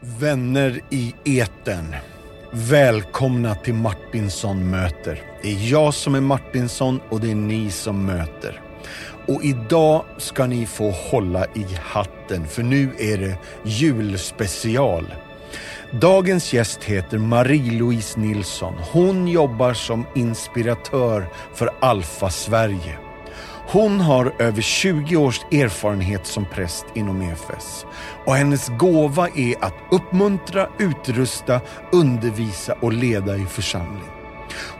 Vänner i etern. Välkomna till Martinsson möter. Det är jag som är Martinsson och det är ni som möter. Och idag ska ni få hålla i hatten för nu är det julspecial. Dagens gäst heter Marie-Louise Nilsson. Hon jobbar som inspiratör för Alfa Sverige. Hon har över 20 års erfarenhet som präst inom EFS och hennes gåva är att uppmuntra, utrusta, undervisa och leda i församling.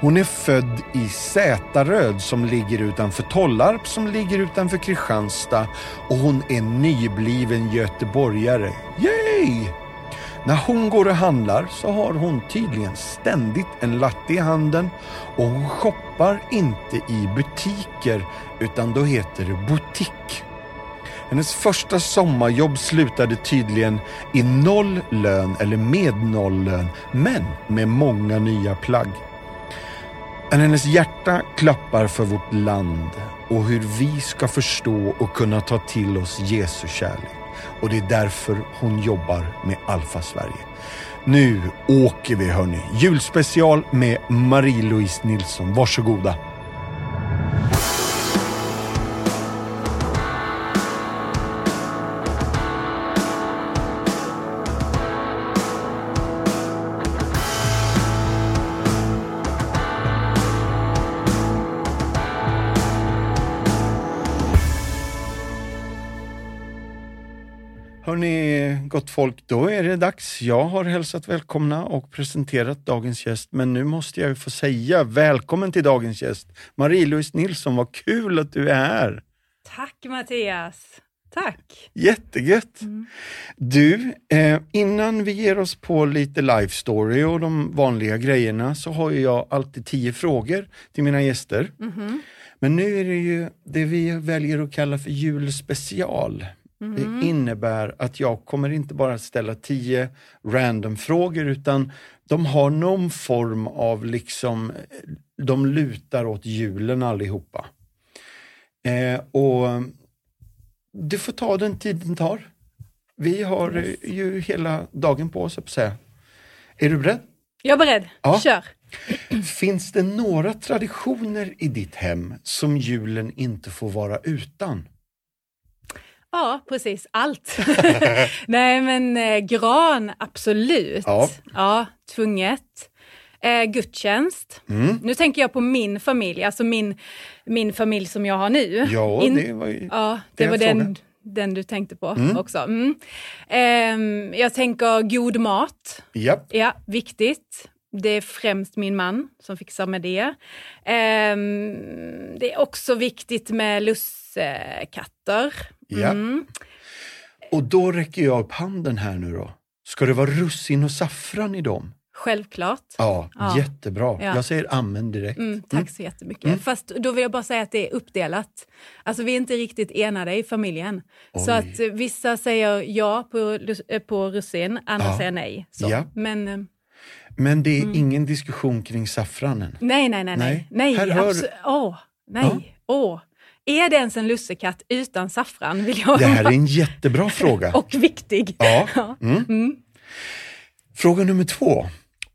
Hon är född i Sätaröd som ligger utanför Tollarp som ligger utanför Kristianstad och hon är nybliven göteborgare. Yay! När hon går och handlar så har hon tydligen ständigt en latte i handen och hon shoppar inte i butiker utan då heter det butik. Hennes första sommarjobb slutade tydligen i noll lön eller med noll lön men med många nya plagg. Men hennes hjärta klappar för vårt land och hur vi ska förstå och kunna ta till oss Jesu kärlek. Och det är därför hon jobbar med Alfa Sverige. Nu åker vi hörni. Julspecial med Marie-Louise Nilsson. Varsågoda. Gott folk, då är det dags. Jag har hälsat välkomna och presenterat dagens gäst, men nu måste jag få säga välkommen till dagens gäst. Marie-Louise Nilsson, vad kul att du är här. Tack Mattias. Tack. Jättegött. Mm. Du, eh, innan vi ger oss på lite life story och de vanliga grejerna så har jag alltid tio frågor till mina gäster. Mm. Men nu är det ju det vi väljer att kalla för julspecial. Mm. Det innebär att jag kommer inte bara ställa tio random frågor utan de har någon form av liksom, de lutar åt julen allihopa. Eh, och du får ta den tid den tar. Vi har yes. ju hela dagen på oss att säga. Är du beredd? Jag är beredd, ja. kör! Finns det några traditioner i ditt hem som julen inte får vara utan? Ja, precis. Allt. Nej, men eh, gran, absolut. Ja, ja tvunget. Eh, gudstjänst. Mm. Nu tänker jag på min familj, alltså min, min familj som jag har nu. Ja, In, det var ju ja, det var den, den du tänkte på mm. också. Mm. Eh, jag tänker god mat. Yep. Ja, viktigt. Det är främst min man som fixar med det. Eh, det är också viktigt med lussekatter. Ja. Mm. Och då räcker jag upp handen här nu då. Ska det vara russin och saffran i dem? Självklart. Ja, ja. jättebra. Ja. Jag säger amen direkt. Mm, tack mm. så jättemycket. Mm. Fast då vill jag bara säga att det är uppdelat. Alltså vi är inte riktigt enade i familjen. Oj. Så att vissa säger ja på, eh, på russin, andra ja. säger nej. Så. Ja. Men, eh, Men det är mm. ingen diskussion kring saffranen? Nej, nej, nej. nej. nej. Här hör... Åh, nej. Åh. Är det ens en lussekatt utan saffran? Vill jag det här är en jättebra fråga. Och viktig. Ja. Mm. Mm. Fråga nummer två.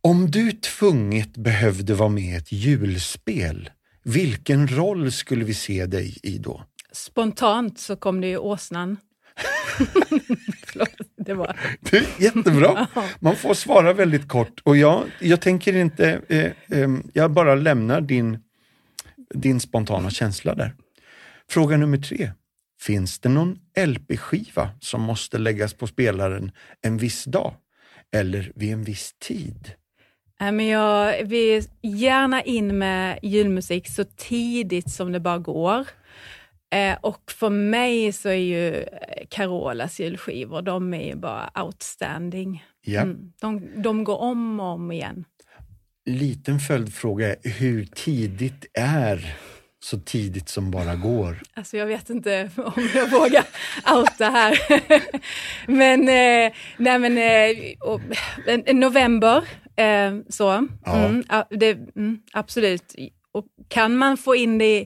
Om du tvunget behövde vara med i ett julspel, vilken roll skulle vi se dig i då? Spontant så kom det ju åsnan. det var... Det jättebra. Man får svara väldigt kort och jag, jag tänker inte, eh, eh, jag bara lämnar din, din spontana känsla där. Fråga nummer tre. Finns det någon LP-skiva som måste läggas på spelaren en viss dag eller vid en viss tid? Men jag vill gärna in med julmusik så tidigt som det bara går. Eh, och för mig så är ju Carolas julskivor, de är ju bara outstanding. Ja. Mm, de, de går om och om igen. Liten följdfråga hur tidigt är så tidigt som bara går? Alltså jag vet inte om jag vågar outa här. men, eh, nej men, eh, november, eh, så. Ja. Mm, det, mm, absolut. Och kan man få in det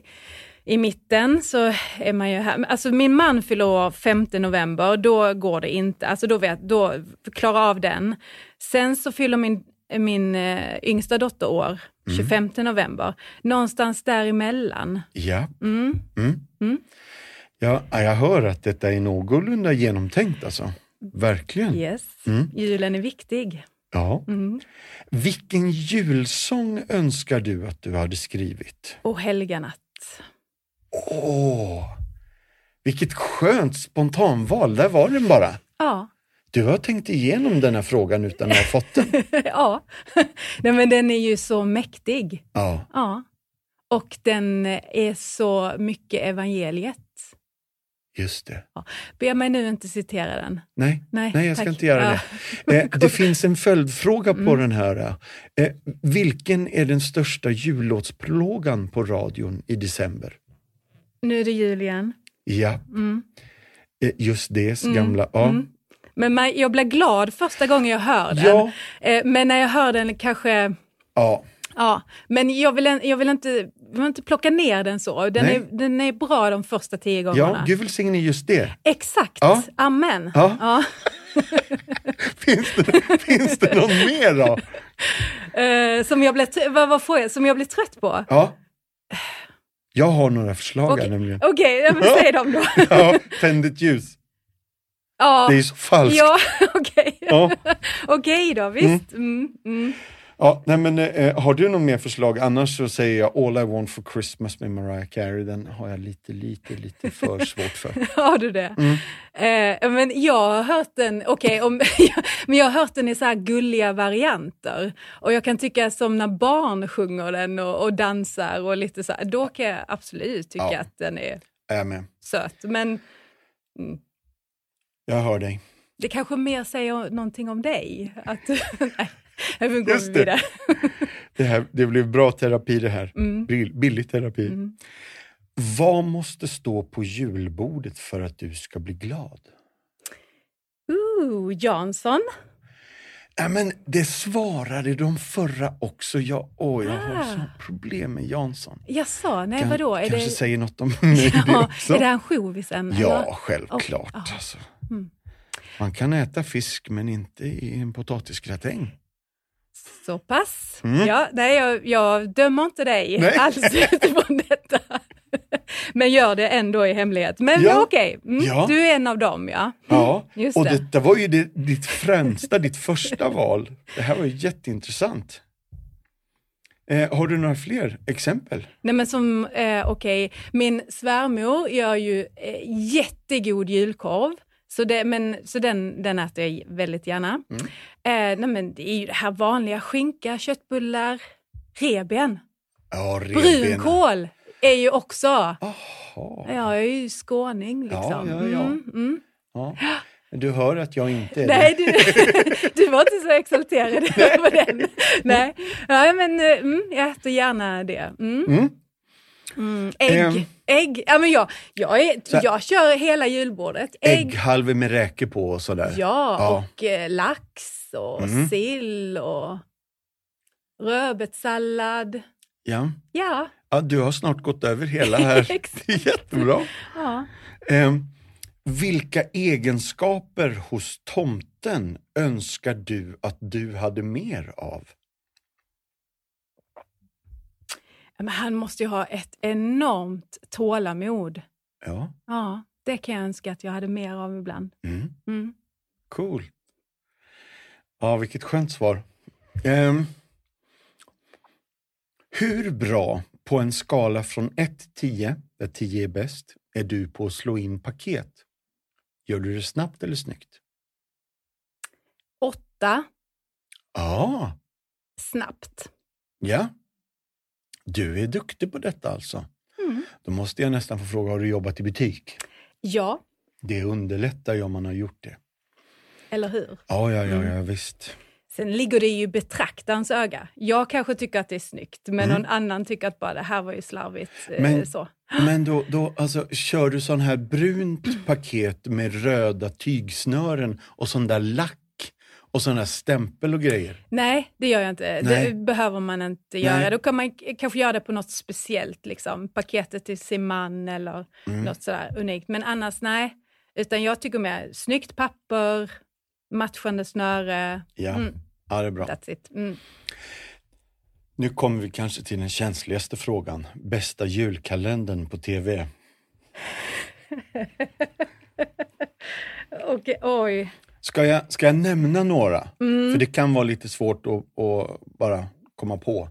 i mitten så är man ju här. Alltså min man fyller år 5 november, då går det inte. Alltså då, vet, då klarar av den. Sen så fyller min, min eh, yngsta dotter år 25 mm. november. Någonstans däremellan. Ja. Mm. Mm. Mm. Ja, jag hör att detta är någorlunda genomtänkt alltså. Verkligen. Yes, mm. julen är viktig. Ja. Mm. Vilken julsång önskar du att du hade skrivit? O helga natt. Åh, vilket skönt spontanval. Där var den bara. Ja. Du har tänkt igenom den här frågan utan att ha fått den. ja, Nej, men den är ju så mäktig. Ja. ja. Och den är så mycket evangeliet. Just det. Ja. Be mig nu inte citera den. Nej, nej, nej jag ska inte göra ja. det. Eh, det finns en följdfråga på mm. den här. Eh, vilken är den största jullåtsplågan på radion i december? Nu är det jul igen. Ja. Mm. Eh, just det, mm. gamla... Ja. Men man, jag blir glad första gången jag hör den. Ja. Eh, men när jag hör den kanske... Ja. Ja, men jag vill, jag vill, inte, vill inte plocka ner den så. Den är, den är bra de första tio gångerna. Ja, Gud välsigne just det. Exakt, ja. amen. Ja. ja. finns, det, finns det någon mer då? Uh, som, jag blir, vad, vad får jag, som jag blir trött på? Ja. Jag har några förslag okay. nämligen. Okej, okay, säg dem då. ja, tänd ett ljus. Ja. Det är så falskt. Ja, okej. Okay. Ja. okej då, visst. Mm. Mm, mm. Ja, nej men, eh, har du något mer förslag? Annars så säger jag All I want for Christmas med Mariah Carey. Den har jag lite, lite, lite för svårt för. har du det? Mm. Eh, men jag har hört den, okej, okay, men jag har hört den i så här gulliga varianter. Och jag kan tycka som när barn sjunger den och, och dansar och lite så här, då kan jag absolut tycka ja. att den är jag med. söt. Men... Mm. Jag hör dig. Det kanske mer säger någonting om dig. Att, nej. Just det. det, här, det blev bra terapi det här. Mm. Billig terapi. Mm. Vad måste stå på julbordet för att du ska bli glad? Ooh, Jansson. Ja, men det svarade de förra också. Jag, åh, jag ah. har sånt problem med Jansson. Jaså, nej kan, vadå? Är kanske det... säger något om mig ja, det också. Är det ansjovisen? Ja, självklart. Oh, oh. Alltså. Mm. Man kan äta fisk men inte i en potatisgratäng. Så pass. Mm. Ja, nej, jag, jag dömer inte dig nej. alls utifrån detta. Men gör det ändå i hemlighet. Men ja. okej, okay. mm, ja. du är en av dem ja. Ja, Just och det. detta var ju det, ditt främsta, ditt första val. Det här var ju jätteintressant. Eh, har du några fler exempel? Nej men som, eh, okej, okay. min svärmor gör ju eh, jättegod julkorv. Så, det, men, så den, den äter jag väldigt gärna. Mm. Eh, nej men det är ju det här vanliga, skinka, köttbullar, reben. Ja, reben. Brunkål är ju också. Aha. Jag är ju skåning liksom. Ja, ja, ja. Mm, mm. ja. Du hör att jag inte är Nej. Du, du var inte så exalterad över den. Nej, ja, men mm, jag äter gärna det. Mm. Mm. Mm, ägg. Um, ägg. Ja, men jag, jag, är, jag kör hela julbordet. Ägg. Ägghalvor med räkor på och sådär. Ja, ja. och eh, lax och mm. sill och rödbetssallad. Ja. ja. Ja, du har snart gått över hela här. det är jättebra. Ja. Um, vilka egenskaper hos tomten önskar du att du hade mer av? Men han måste ju ha ett enormt tålamod. Ja. Ja, det kan jag önska att jag hade mer av ibland. Mm. Mm. Cool. Ja, vilket skönt svar. Um, hur bra på en skala från 1 till 10, där 10 är bäst, är du på att slå in paket? Gör du det snabbt eller snyggt? Åtta. Ja. Snabbt. Ja. Du är duktig på detta alltså. Mm. Då måste jag nästan få fråga, har du jobbat i butik? Ja. Det underlättar ju om man har gjort det. Eller hur? Ja, ja, ja, ja visst. Sen ligger det ju i betraktarens öga. Jag kanske tycker att det är snyggt, men mm. någon annan tycker att bara det här var ju slarvigt. Eh, men, så. men då, då alltså, kör du sån här brunt paket med röda tygsnören och sån där lack Och sådana stämpel och grejer? Nej, det gör jag inte. Nej. Det behöver man inte göra. Nej. Då kan man kanske göra det på något speciellt, liksom. paketet till sin man eller mm. något sådär unikt. Men annars nej. Utan jag tycker mer snyggt papper, matchande snöre. Ja, mm. Ja det är bra. That's it. Mm. Nu kommer vi kanske till den känsligaste frågan. Bästa julkalendern på TV? okay, oj. Ska jag, ska jag nämna några? Mm. För det kan vara lite svårt att, att bara komma på.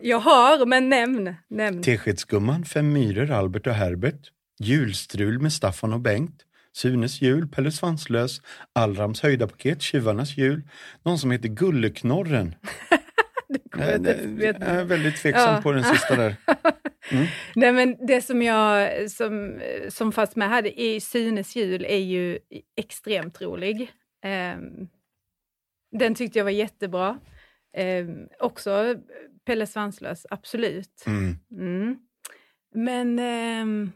Jag har, men nämn. nämn. Teskedsgumman, Fem myror, Albert och Herbert. Julstrul med Staffan och Bengt. Sunes jul, Pelle Svanslös, Allrams höjda paket, Tjuvarnas jul, någon som heter Gulleknorren. jag, är väldigt tveksam ja. på den sista där. Mm. Nej, men det som jag som, som fanns med här i Sunes jul är ju extremt rolig. Um, den tyckte jag var jättebra. Um, också Pelle Svanslös, absolut. Mm. Mm. Men um,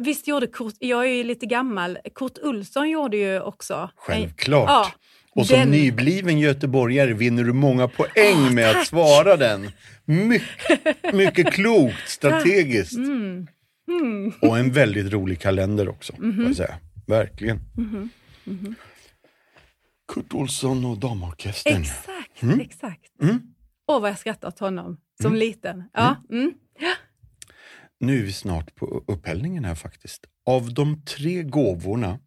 visst gjorde Kurt, jag är ju lite gammal, Kurt Olsson gjorde ju också. Självklart. Ja, och som den... nybliven göteborgare vinner du många poäng oh, med tack. att svara den. Mycket, mycket klokt, strategiskt. Mm. Mm. Och en väldigt rolig kalender också, mm -hmm. jag säga. Verkligen. -hmm. -hmm. Kurt Olsson och Damorkestern. Exakt, mm. exakt. Mm. Åh, vad jag skrattat åt honom som mm. liten. Ja. Mm. ja. Nu är vi snart på upphällningen här faktiskt. Av de tre gåvorna,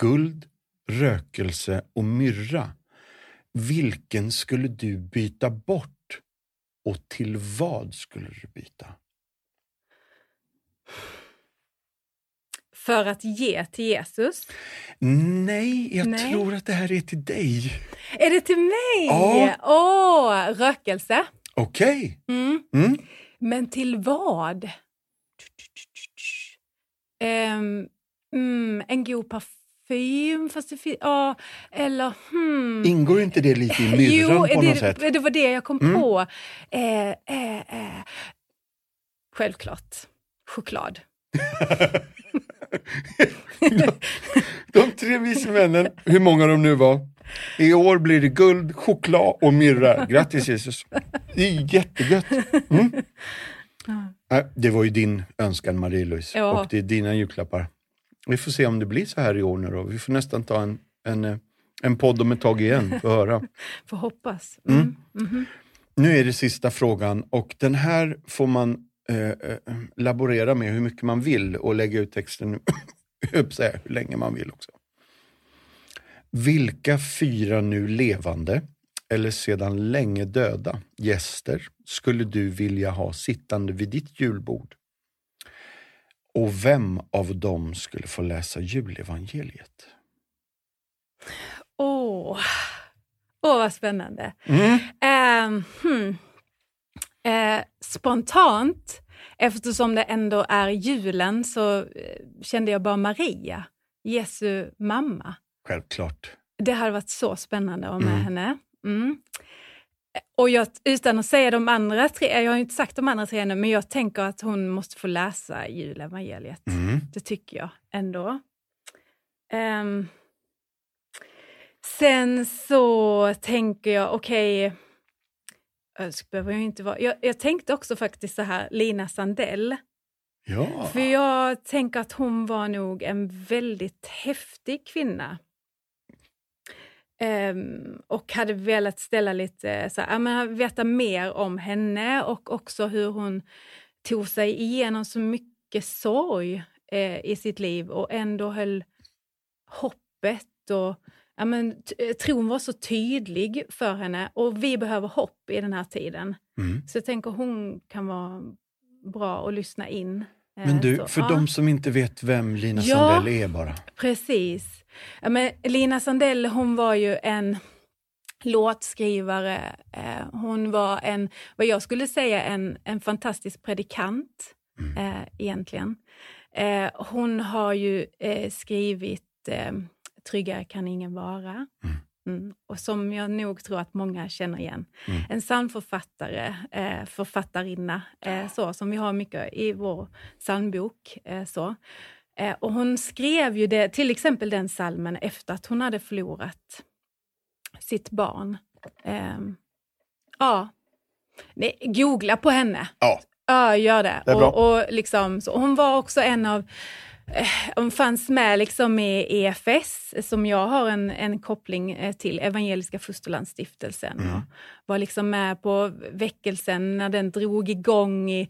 guld, rökelse och myrra, vilken skulle du byta bort och till vad skulle du byta? För att ge till Jesus? Nej, jag Nej. tror att det här är till dig. Är det till mig? Ja. Åh, rökelse. Okej. Okay. Mm. Mm. Men till vad? Um, mm, en god parfym, fast det finns... Ja, eller... Hmm. Ingår inte det lite i myrran på det, något sätt? det var det jag kom mm. på. Eh, eh, eh. Självklart. Choklad. de, tre vise männen, hur många de nu var, i år blir det guld, choklad och myrra. Grattis Jesus! Det är jättegött! Mm. Det var ju din önskan Marie-Louise ja. och det är dina julklappar. Vi får se om det blir så här i år nu då. Vi får nästan ta en, en, en podd om ett tag igen, för höra. får hoppas. Mm. Mm. Mm -hmm. Nu är det sista frågan och den här får man eh, eh laborera med hur mycket man vill och lägga ut texten hur länge man vill också. Vilka fyra nu levande eller sedan länge döda gäster skulle du vilja ha sittande vid ditt julbord? Och vem av dem skulle få läsa julevangeliet? Åh, oh. oh, vad spännande. Mm. Uh, hmm. uh, spontant, eftersom det ändå är julen, så uh, kände jag bara Maria, Jesu mamma. Självklart. Det hade varit så spännande att ha med mm. henne. Mm. Och jag, utan att säga de andra tre, jag har inte sagt de andra tre ännu, men jag tänker att hon måste få läsa julevangeliet. Mm. Det tycker jag ändå. Um, sen så tänker jag, okej, okay, jag inte vara... Jag, jag, tänkte också faktiskt så här, Lina Sandell. Ja. För jag tänker att hon var nog en väldigt häftig kvinna. Um, och hade velat ställa lite, så här, men veta mer om henne och också hur hon tog sig igenom så mycket sorg eh, i sitt liv och ändå höll hoppet och ja, men, eh, tron var så tydlig för henne och vi behöver hopp i den här tiden. Mm. Så jag tänker hon kan vara bra att lyssna in. Eh, men du, så, för ja. de som inte vet vem Lina ja, Sandell är bara. Precis. Ja, men Lina Sandell hon var ju en låtskrivare. Eh, hon var en, vad jag skulle säga, en, en fantastisk predikant mm. eh, egentligen. Eh, hon har ju eh, skrivit eh, Tryggare kan ingen vara. Mm. Mm. Och som jag nog tror att många känner igen. Mm. En sann författare, eh, författarinna, eh, så, som vi har mycket i vår psalmbok. Eh, så. Eh, och hon skrev ju det, till exempel den salmen efter att hon hade förlorat sitt barn. Eh, ja, Nej, googla på henne. Ja. Ja, gör det. Det och, och liksom, så hon var också en av eh, hon fanns med liksom i EFS, som jag har en, en koppling eh, till, Evangeliska Fosterlandsstiftelsen. Mm. Var liksom med på väckelsen när den drog igång i,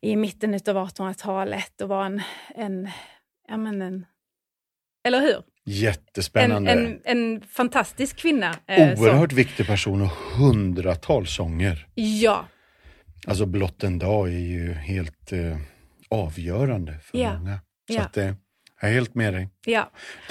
i mitten av 1800-talet och var en, en, ja men en eller hur? En, Jättespännande. en, en fantastisk kvinna. eh. Oerhört viktig person och hundratals sånger. Ja, Alltså blott en dag är ju helt eh, avgörande för Ja. många. Så Ja. att, eh, jag är helt med dig. ja.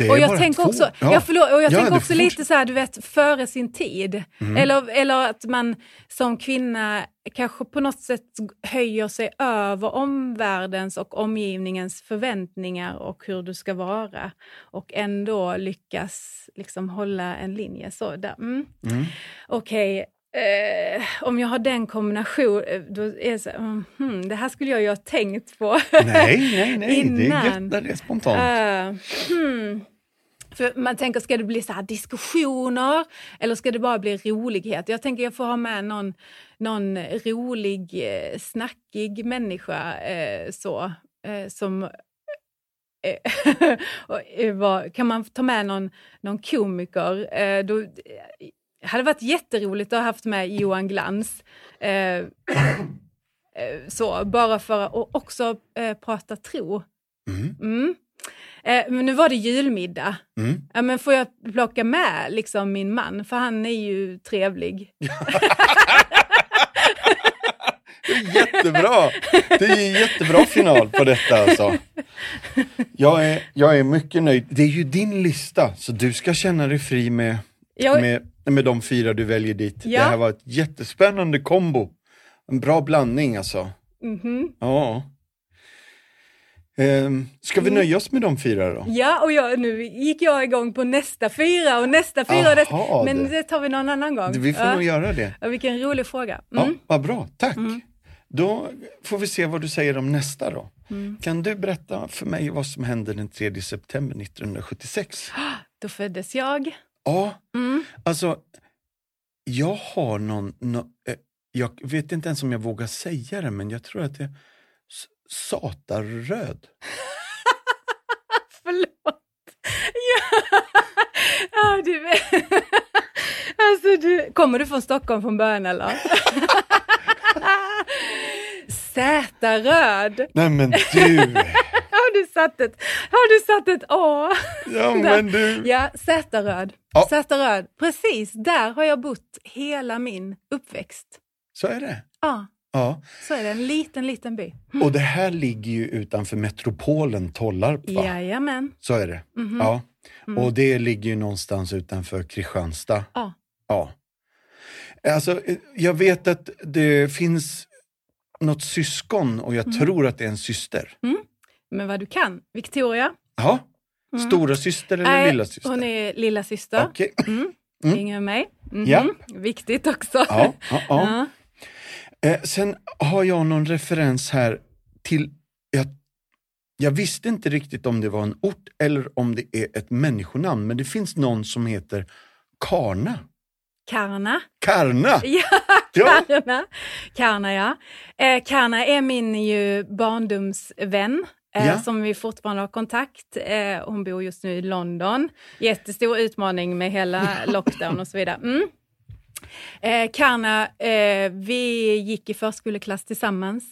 Och jag tänker två. också, Ja. ja. förlåt, och jag Ja, tänker också lite så här, du vet, före sin tid. Mm. Eller, eller att man som kvinna kanske på något sätt höjer sig över omvärldens och omgivningens förväntningar och hur du ska vara. Och ändå lyckas liksom hålla en linje. Så där. Mm. Mm. Okej, eh, om jag har den kombinationen, då är det så här, mm, hmm, det här skulle jag ju ha tänkt på. Nej, nej, nej. Det är gött det är spontant. Eh, hmm. För man tänker, ska det bli så här diskussioner eller ska det bara bli rolighet? Jag tänker jag får ha med någon, någon rolig, eh, snackig människa eh, så, eh, som eh, och, eh, kan man ta med någon, någon komiker? Eh, då, det hade varit jätteroligt att ha haft med Johan Glans. Eh, eh, så, bara för att och också eh, prata tro. Mm. Mm. Eh, men nu var det julmiddag. Mm. Ja, men får jag plocka med liksom, min man? För han är ju trevlig. Det är jättebra! Det är ju jättebra final på detta alltså. Jag är, jag är mycket nöjd. Det är ju din lista, så du ska känna dig fri med, Jag, med, med de fyra du väljer dit. Ja. Det här var ett jättespännande kombo. En bra blandning alltså. Mhm. Ja. Ehm, ska vi Mm. nöja oss med de fyra då? Ja, och jag, nu gick jag igång på nästa fyra och nästa fyra. och nästa, Aha, men det- tar vi någon annan gång. Vi får ja. nog göra det. Ja, vilken rolig fråga. Ja, Mm. vad bra, tack. Mm. Då får vi se vad du säger om nästa då. Mm. Kan du berätta för mig vad som hände den 3 september 1976? Då föddes jag. Ja, Mm. alltså, jag har någon, nå- eh, jag vet inte ens om jag vågar säga det, men jag tror att det är satarröd. Förlåt. Ja, ja du. Alltså du, kommer du från Stockholm från början eller? Zäta-röd. Nej men du! Har du satt ett, har du satt ett A? Ja men du! Ja, Zäta-röd. Ja. Zäta-röd. Precis, där har jag bott hela min uppväxt. Så är det. Ja, Ja. så är det. En liten, liten by. Och det här ligger ju utanför metropolen Tollarp va? Jajamän. Så är det. Mhm. Ja. Mm. Och det ligger ju någonstans utanför Kristianstad. Ja. Ja. Alltså, eh, jag vet att det finns något syskon och jag Mm. tror att det är en syster. Men vad du kan. Victoria. Ja. Mm. Stora syster eller Nej, lilla syster? Hon är lilla syster. Okej. Mm. Mm. Yngre än mig. Mhm. Ja. Viktigt också. Ja, ja, ja. Eh, sen har jag någon referens här till, jag, jag visste inte riktigt om det var en ort eller om det är ett människonamn, men det finns någon som heter Karna. Karna. Karna! Ja, Ja. Karna. Karna, ja. Eh, Karna är min ju barndomsvän. Eh, Ja. Som vi fortfarande har kontakt. Eh, hon bor just nu i London. Jättestor utmaning med hela lockdown och så vidare. Mm. Eh, Karna, eh, vi gick i förskoleklass tillsammans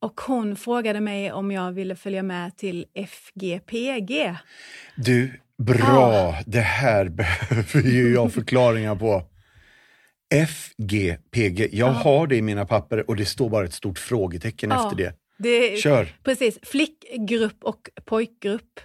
och hon frågade mig om jag ville följa med till FGPG. Du, bra! Det här behöver ju jag förklaringar på. FGPG, jag Ja. har det i mina papper och det står bara ett stort frågetecken Ja. efter det. Det, Kör! Precis, flickgrupp och pojkgrupp.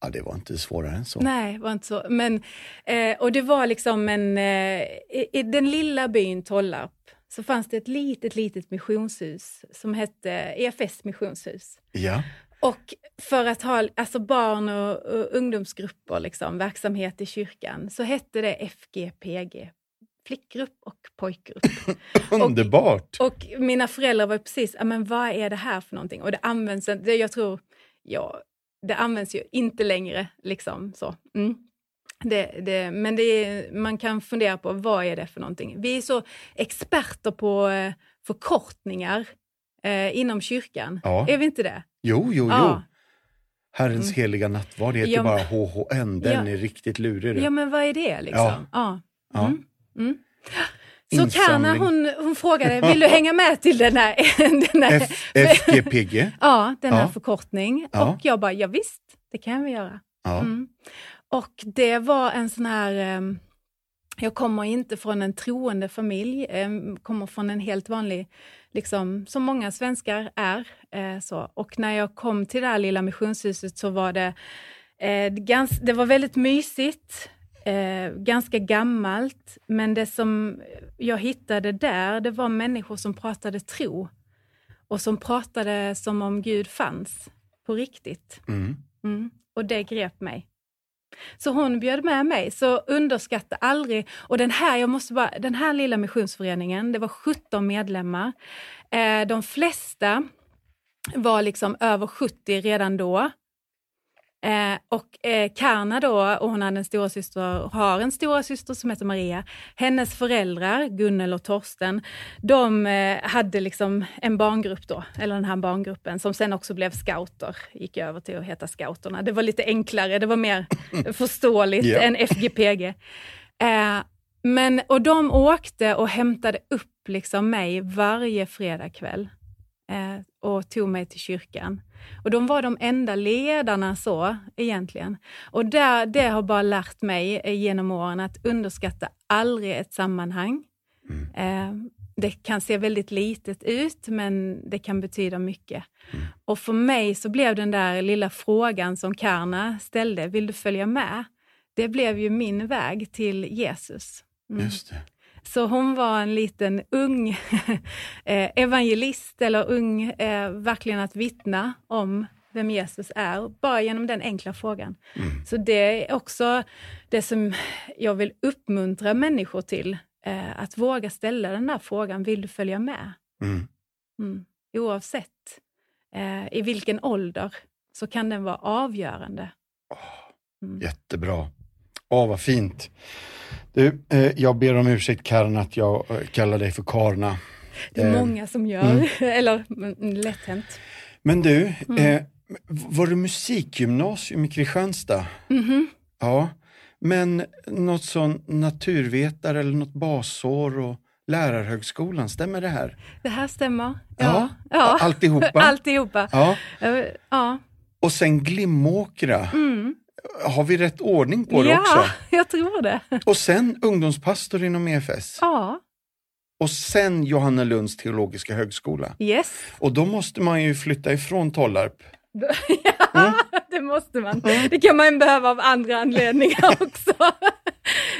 Ja, det var inte svårare än så. Nej, det var inte så. Men, eh, och det var liksom en... Eh, i, I den lilla byn Tollarp så fanns det ett litet, litet missionshus som hette EFS missionshus. Ja. Och för att ha alltså barn och, och ungdomsgrupper, liksom, verksamhet i kyrkan, så hette det FGPG. Flickgrupp och pojkgrupp. Underbart! Och mina föräldrar var precis, men vad är det här för någonting? Och det används, det, jag tror, ja, det används ju inte längre. liksom så. Mm. Det, det, men det är, man kan fundera på vad är det för någonting. Vi är så experter på eh, förkortningar eh, inom kyrkan. Ja. Är vi inte det? Jo, jo, jo. Ja. Herrens Mm. heliga nattvard heter Ja, bara HHN. Den Ja. är riktigt lurig. Ja, men vad är det liksom? Ja. Mm. Mm. Så. Karna hon, hon frågade, vill du hänga med till den här, den här, FGPG. ja, den här Ja. förkortning? Ja. Och jag bara, ja, visst, det kan vi göra. Ja. Mm. Och det var en sån här... ehm, jag kommer inte från en troende familj, ehm, kommer från en helt vanlig, liksom, som många svenskar är. eh, så. Och när jag kom till det här lilla missionshuset så var det, eh, gans, det var väldigt mysigt, eh, ganska gammalt, men det som jag hittade där, det var människor som pratade tro och som pratade som om Gud fanns på riktigt. Mm. Mm. Och det grep mig. Så hon bjöd med mig, så underskatta aldrig. Och den här, jag måste bara, den här lilla missionsföreningen, det var 17 medlemmar. Eh, de flesta var liksom över 70 redan då. Eh, och eh, Karna då, och hon hade en stora syster, har en stora syster som heter Maria. Hennes föräldrar, Gunnel och Torsten, de eh, hade liksom en barngrupp då, eller den här barngruppen, som sen också blev scouter, gick över till att heta scouterna. Det var lite enklare, det var mer förståeligt Ja. än FGPG. Eh, men, och de åkte och hämtade upp liksom mig varje fredagkväll eh, och tog mig till kyrkan. Och de var de enda ledarna så, egentligen. Och där, det har bara lärt mig eh, genom åren att underskatta aldrig ett sammanhang. Eh, det kan se väldigt litet ut, men det kan betyda mycket. Och för mig så blev den där lilla frågan som Karna ställde, vill du följa med? Det blev ju min väg till Jesus. Mm. Just det. Så hon var en liten ung eh, evangelist, eller ung, eh, verkligen att vittna om vem Jesus är, bara genom den enkla frågan. Mm. Så det är också det som jag vill uppmuntra människor till, eh, att våga ställa den där frågan, vill du följa med? Mm. Mm. Oavsett eh, i vilken ålder så kan den vara avgörande. Mm. Jättebra. Åh, vad fint. Du, eh, jag ber om ursäkt Karin att jag eh, kallar dig för Karna. Det är Eh, många som gör, eller mm, lätt hänt. Men du, Mm. eh, var det musikgymnasium i Kristianstad? Mhm. Ja, men något sån naturvetare eller något basår och lärarhögskolan, stämmer det här? Det här stämmer. Ja, Ja, ja. alltihopa? alltihopa. Ja, Eh, Ja, och sen Glimåkra. mm. Har vi rätt ordning på det ja också? jag tror det. Och sen ungdomspastor inom EFS. Ja, Och sen Johannelunds teologiska högskola. yes. Och då måste man ju flytta ifrån Tollarp. ja, det måste man. Det kan man behöva av andra anledningar också.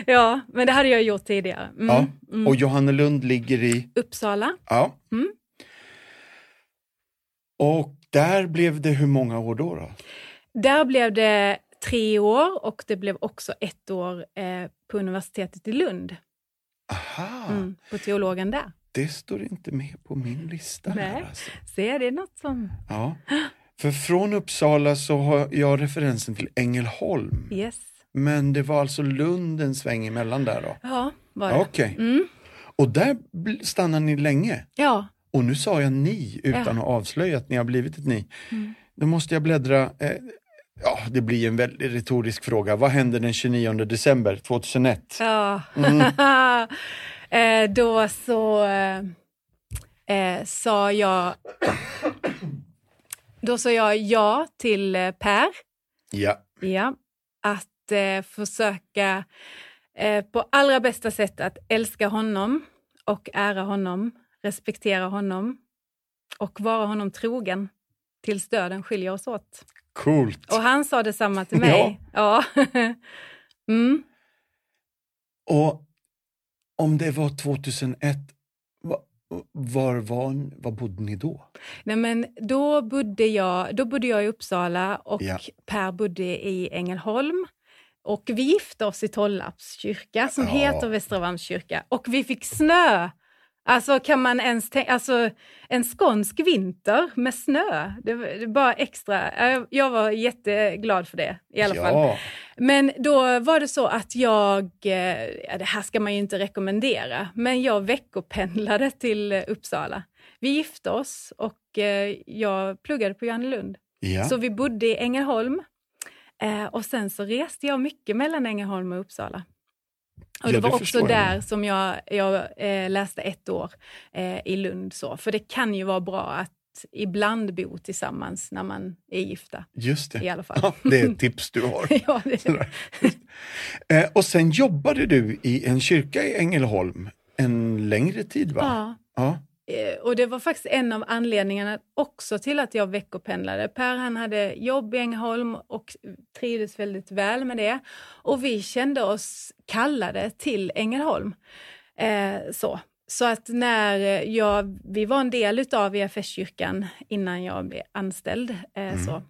ja, men det hade jag gjort tidigare. Mm. Ja. Mm. Och Johannelund ligger i... Uppsala. Ja. Mm. Och där blev det hur många år då? då? Där blev det tre år och det blev också ett år eh, på universitetet i Lund, Aha, mm, på teologen där. det står inte med på min lista. Här, Nej. alltså. Se, det är något som... ja. För från Uppsala så har jag referensen till Ängelholm. Yes. Men det var alltså Lund en sväng emellan där då? Ja, var det. Okej. Mm. Och där stannar ni länge? Ja, Och nu sa jag ni utan Ja. att avslöja att ni har blivit ett ni. Mm. Då måste jag bläddra. Ja, det blir en väldigt retorisk fråga. Vad hände den 29 december 2001? Ja. Mm. eh, då så eh, eh, sa jag Då sa jag ja till eh, Per. Ja. Ja. Att eh, försöka eh, på allra bästa sätt att älska honom och ära honom, respektera honom och vara honom trogen tills döden skiljer oss åt. Coolt. Och han sa detsamma till mig. Ja. mm. Och om det var 2001, va- var, var, var bodde ni då? Nej, men då, bodde jag, då bodde jag i Uppsala och Ja. Per bodde i Ängelholm. Och vi gifte oss i Tollarps kyrka som Ja. heter Västra Vams kyrka. Och vi fick snö Alltså kan man ens tänka, alltså en skånsk vinter med snö, det, det bara extra. Jag, var jätteglad för det i alla ja. fall. Men då var det så att jag, eh, ja, det här ska man ju inte rekommendera, men jag veckopendlade till Uppsala. Vi gifte oss och eh, jag pluggade på Johannelund. Ja. Så vi bodde i Ängelholm eh, och sen så reste jag mycket mellan Ängelholm och Uppsala. Och det ja, var också där jag. som jag, jag eh, läste ett år eh, i Lund. Så. För det kan ju vara bra att ibland bo tillsammans när man är gifta. Just det. I alla fall. Ja, det är ett tips du har. ja, eh, och sen jobbade du i en kyrka i Ängelholm en längre tid va? Ja. ja. Eh, och det var faktiskt en av anledningarna också till att jag veckopendlade. Per han hade jobb i Ängelholm och trivdes väldigt väl med det. Och vi kände oss kallade till Ängelholm. Eh, så. så att när jag, vi var en del av EFS-kyrkan innan jag blev anställd. Eh, mm. så.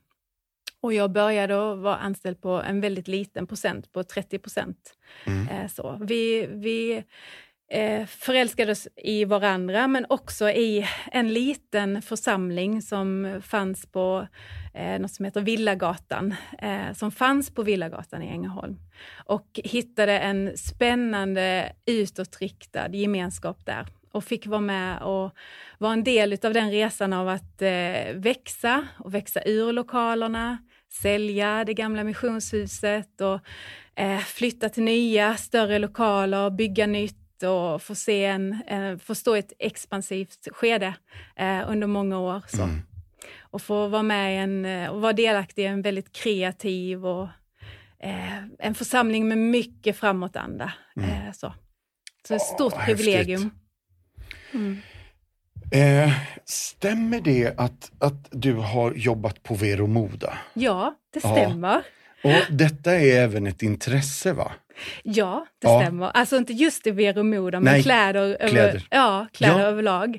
Och jag började vara anställd på en väldigt liten procent, på 30 procent. Mm. Eh, så. Vi, vi eh, förälskades i varandra men också i en liten församling som fanns på eh, något som heter Villagatan, eh, som fanns på Villagatan i Ängelholm. Och hittade en spännande utåtriktad gemenskap där och fick vara med och vara en del av den resan av att eh, växa och växa ur lokalerna, sälja det gamla missionshuset och eh, flytta till nya större lokaler, bygga nytt och få, se en, eh, få stå i ett expansivt skede eh, under många år. Så. Mm. Och få vara med en, eh, och vara delaktig i en väldigt kreativ och eh, en församling med mycket framåtanda. Mm. Eh, så. så ett stort oh, privilegium. Mm. Eh, stämmer det att, att du har jobbat på Vero Moda? Ja, det stämmer. Ja. Och detta är även ett intresse va? Ja, det ja. stämmer. Alltså inte just i Vero Moda, men Nej, kläder, kläder. Över, ja, kläder ja. överlag.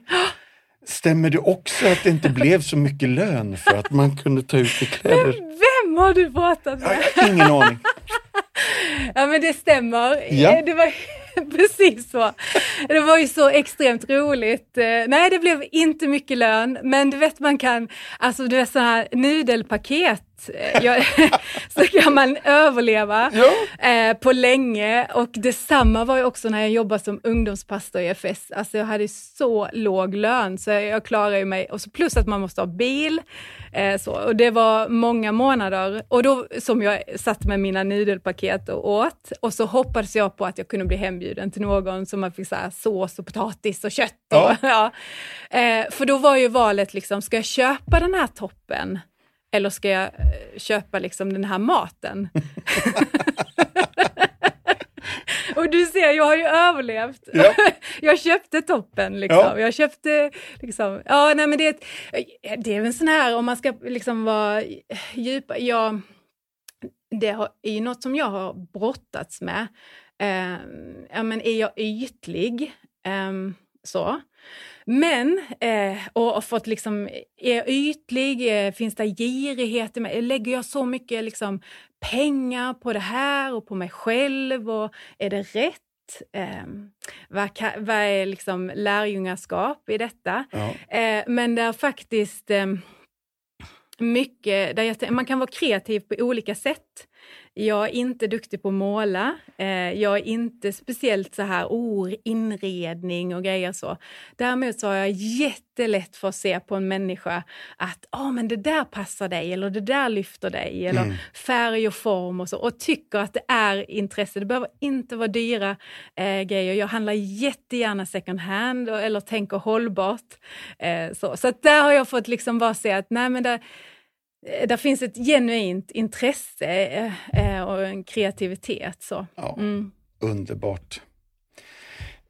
Stämmer det också att det inte blev så mycket lön för att man kunde ta ut i kläder? Men vem har du pratat med? ingen aning. ja men det stämmer. Ja. Det var Precis så. Det var ju så extremt roligt. Eh, nej, det blev inte mycket lön, men du vet man kan, alltså du vet sådana här nudelpaket eh, jag, så kan man överleva ja. eh, på länge. Och detsamma var ju också när jag jobbade som ungdomspastor i FS. Alltså jag hade så låg lön så jag klarade ju mig. Och så plus att man måste ha bil. Eh, så. Och det var många månader och då som jag satt med mina nudelpaket och åt. Och så hoppades jag på att jag kunde bli hembjuden till någon som man fick så sås och potatis och kött. Och, ja. ja. Eh, för då var ju valet liksom, ska jag köpa den här toppen eller ska jag eh, köpa liksom den här maten? Och du ser, jag har ju överlevt. Ja. jag köpte toppen liksom. Ja. Jag köpte liksom, ja nej men det är, ett, det är en sån här, om man ska liksom vara djupa, ja, det är ju något som jag har brottats med. Uh, ja men är jag ytlig? Um, så. Men, eh, och, och fått liksom, är jag ytlig? Eh, finns det girighet i mig? Lägger jag så mycket liksom, pengar på det här och på mig själv? Och är det rätt? Eh, vad, vad, är liksom lärjungaskap i detta? Ja. Eh, men där faktiskt eh, mycket, där jag, man kan vara kreativ på olika sätt. Jag är inte duktig på att måla. Eh, jag är inte speciellt så här, oh, inredning och grejer så. Däremot så har jag jättelätt för att se på en människa att oh, men det där passar dig eller det där lyfter dig eller mm. färg och form och så och tycker att det är intresse. Det behöver inte vara dyra eh, grejer. Jag handlar jättegärna second hand eller tänker hållbart. Eh, så så där har jag fått liksom bara se att nej men det, där finns ett genuint intresse eh, eh, och en kreativitet. Så. Ja, mm. Underbart.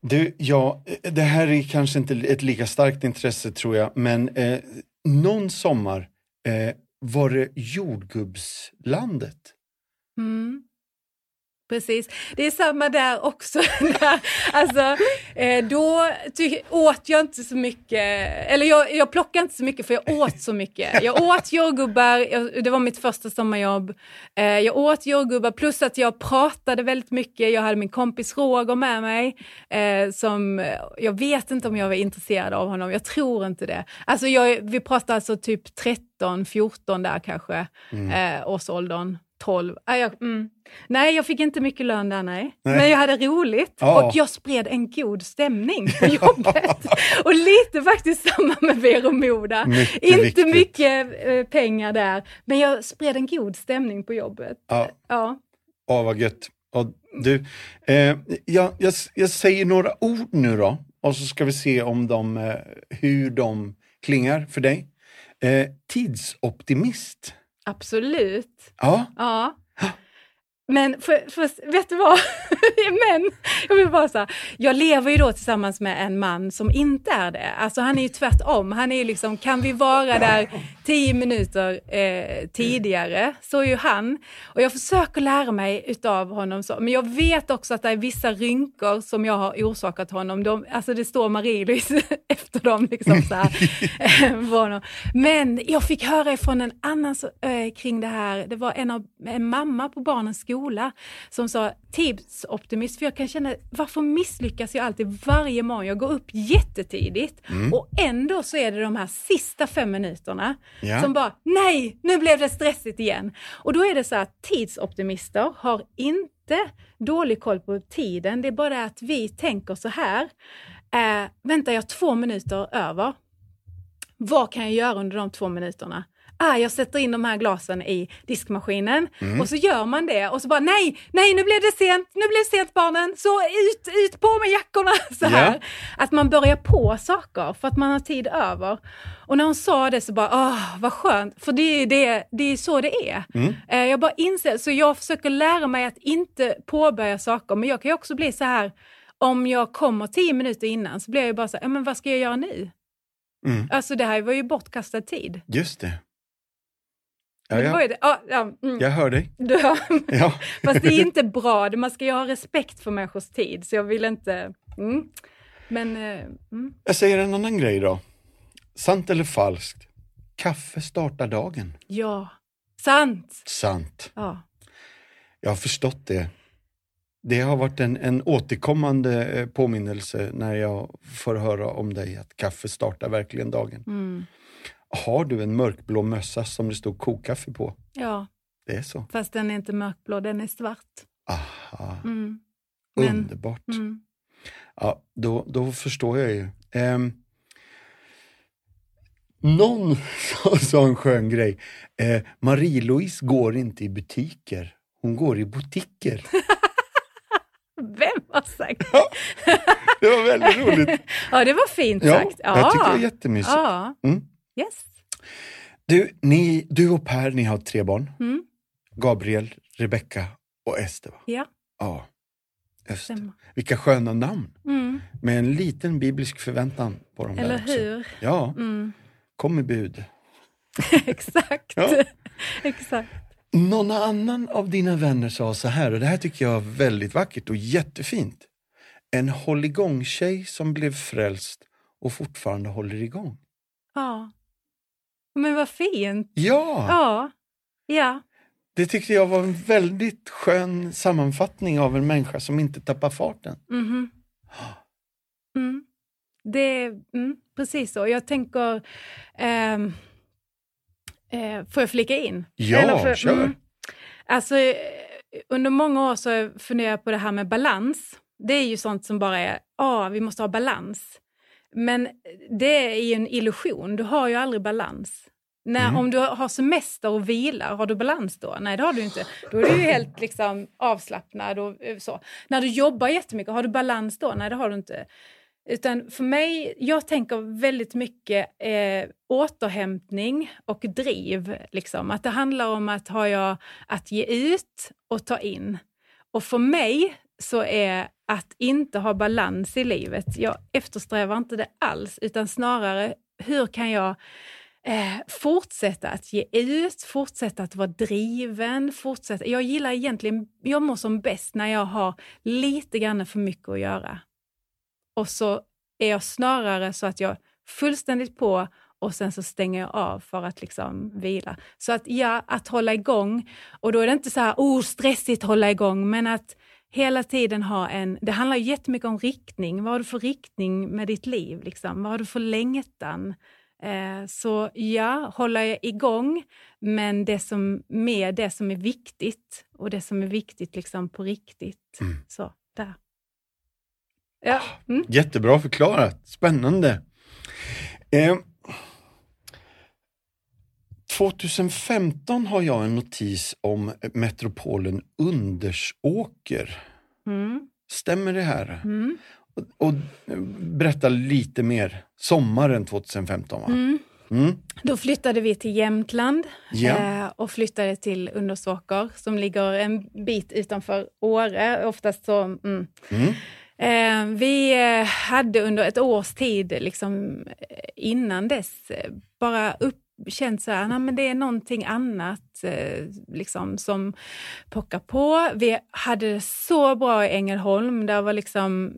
Du, ja, det här är kanske inte ett lika starkt intresse tror jag, men eh, någon sommar eh, var det jordgubbslandet. Mm. Precis. Det är samma där också. alltså, eh, då åt jag inte så mycket, eller jag, jag plockade inte så mycket för jag åt så mycket. Jag åt jordgubbar, det var mitt första sommarjobb. Eh, jag åt jordgubbar plus att jag pratade väldigt mycket. Jag hade min kompis Roger med mig. Eh, som, jag vet inte om jag var intresserad av honom, jag tror inte det. Alltså jag, vi pratade alltså typ 13, 14 där kanske, mm. eh, årsåldern. 12. Äh, jag, mm. Nej, jag fick inte mycket lön där, nej. nej. Men jag hade roligt ja. och jag spred en god stämning på jobbet. och lite faktiskt samma med Vero Moda. Mycket inte viktigt. mycket eh, pengar där, men jag spred en god stämning på jobbet. Ja, ja. Oh, vad gött. Och du, eh, jag, jag, jag, säger några ord nu då, och så ska vi se om de, eh, hur de klingar för dig. Eh, tidsoptimist. Absolut. Ja. ja. Men för, för, vet du vad? Men jag vill bara säga, jag lever ju då tillsammans med en man som inte är det. Alltså han är ju tvärtom. Han är ju liksom, kan vi vara där tio minuter eh, tidigare, så är ju han. Och jag försöker lära mig utav honom så. Men jag vet också att det är vissa rynkor som jag har orsakat honom. De, alltså det står Marie-Louise efter dem. Liksom så här. Men jag fick höra ifrån en annan så, äh, kring det här. Det var en, av, en mamma på barnens skola som sa tipsoptimist, för jag kan känna varför misslyckas jag alltid varje morgon? Jag går upp jättetidigt mm. och ändå så är det de här sista fem minuterna ja. som bara, nej, nu blev det stressigt igen. Och då är det så att tidsoptimister har inte dålig koll på tiden, det är bara att vi tänker så här, äh, väntar jag två minuter över, vad kan jag göra under de två minuterna? Ah, jag sätter in de här glasen i diskmaskinen mm. och så gör man det och så bara nej, nej nu blev det sent, nu blev det sent barnen, så ut, ut på med jackorna. Så här. Yeah. Att man börjar på saker för att man har tid över. Och när hon sa det så bara, ah, vad skönt, för det är, det, det är så det är. Mm. Eh, jag bara inser, så jag försöker lära mig att inte påbörja saker, men jag kan ju också bli så här, om jag kommer tio minuter innan så blir jag bara så här, men vad ska jag göra nu? Mm. Alltså det här var ju bortkastad tid. Just det. Ja, ja. Det. Ja, ja, mm. Jag hör dig. Du hör. Ja. Fast det är inte bra, man ska ju ha respekt för människors tid, så jag vill inte... Mm. Men... Eh, mm. Jag säger en annan grej då. Sant eller falskt? Kaffe startar dagen. Ja. Sant. Sant. Ja. Jag har förstått det. Det har varit en, en återkommande eh, påminnelse när jag får höra om dig, att kaffe startar verkligen dagen. Mm. Har du en mörkblå mössa som det stod kokkaffe på? Ja. Det är så? Fast den är inte mörkblå, den är svart. Aha. Mm. Underbart. Mm. Ja, då, då förstår jag ju. Um, någon sa en skön grej. Eh, Marie-Louise går inte i butiker, hon går i butiker. Vem har sagt det? det var väldigt roligt. ja, det var fint sagt. Ja, jag tycker det är jättemysigt. Ja. Mm. Yes. Du, ni, du och Per, ni har tre barn. Mm. Gabriel, Rebecca och Ester. Va? Ja. Ja, just Vilka sköna namn. Mm. Med en liten biblisk förväntan på dem Eller där hur? Också. Ja, mm. kom med bud. Exakt. Exakt. Någon annan av dina vänner sa så här, och det här tycker jag är väldigt vackert och jättefint. En hålligång-tjej som blev frälst och fortfarande håller igång. Ja. Men vad fint! Ja! Ja. ja. Det tyckte jag var en väldigt skön sammanfattning av en människa som inte tappar farten. Mm. Mm. Det mm, precis så. Jag tänker... Eh, eh, får jag flika in? Ja, för, kör! Mm, alltså, under många år så har jag på det här med balans. Det är ju sånt som bara är, ah, vi måste ha balans. Men det är ju en illusion, du har ju aldrig balans. När, mm. Om du har semester och vilar, har du balans då? Nej, det har du inte. Då är du ju helt liksom, avslappnad och eh, så. När du jobbar jättemycket, har du balans då? Nej, det har du inte. Utan för mig, jag tänker väldigt mycket eh, återhämtning och driv. Liksom. Att det handlar om att, ha jag, att ge ut och ta in. Och för mig så är att inte ha balans i livet, jag eftersträvar inte det alls, utan snarare hur kan jag eh, fortsätta att ge ut, fortsätta att vara driven, fortsätta. Jag gillar egentligen, jag mår som bäst när jag har lite grann för mycket att göra. Och så är jag snarare så att jag fullständigt på och sen så stänger jag av för att liksom vila. Så att ja, att hålla igång. Och då är det inte så här, oh, stressigt hålla igång, men att hela tiden ha en... Det handlar jättemycket om riktning. Vad har du för riktning med ditt liv? Liksom? Vad har du för längtan? Eh, så ja, hålla igång, men det som, med det som är viktigt och det som är viktigt liksom på riktigt. Mm. Så, där. Ja. Mm. Jättebra förklarat, spännande. Eh, 2015 har jag en notis om metropolen Undersåker. Mm. Stämmer det här? Mm. Och, och, berätta lite mer. Sommaren 2015 va? Mm. Mm. Då flyttade vi till Jämtland ja. eh, och flyttade till Undersåker som ligger en bit utanför Åre. Oftast så... Mm. Mm. Eh, vi eh, hade under ett års tid, liksom, eh, innan dess, eh, bara upp känt så här, men det är någonting annat eh, liksom, som pockar på. Vi hade det så bra i Ängelholm. Där var liksom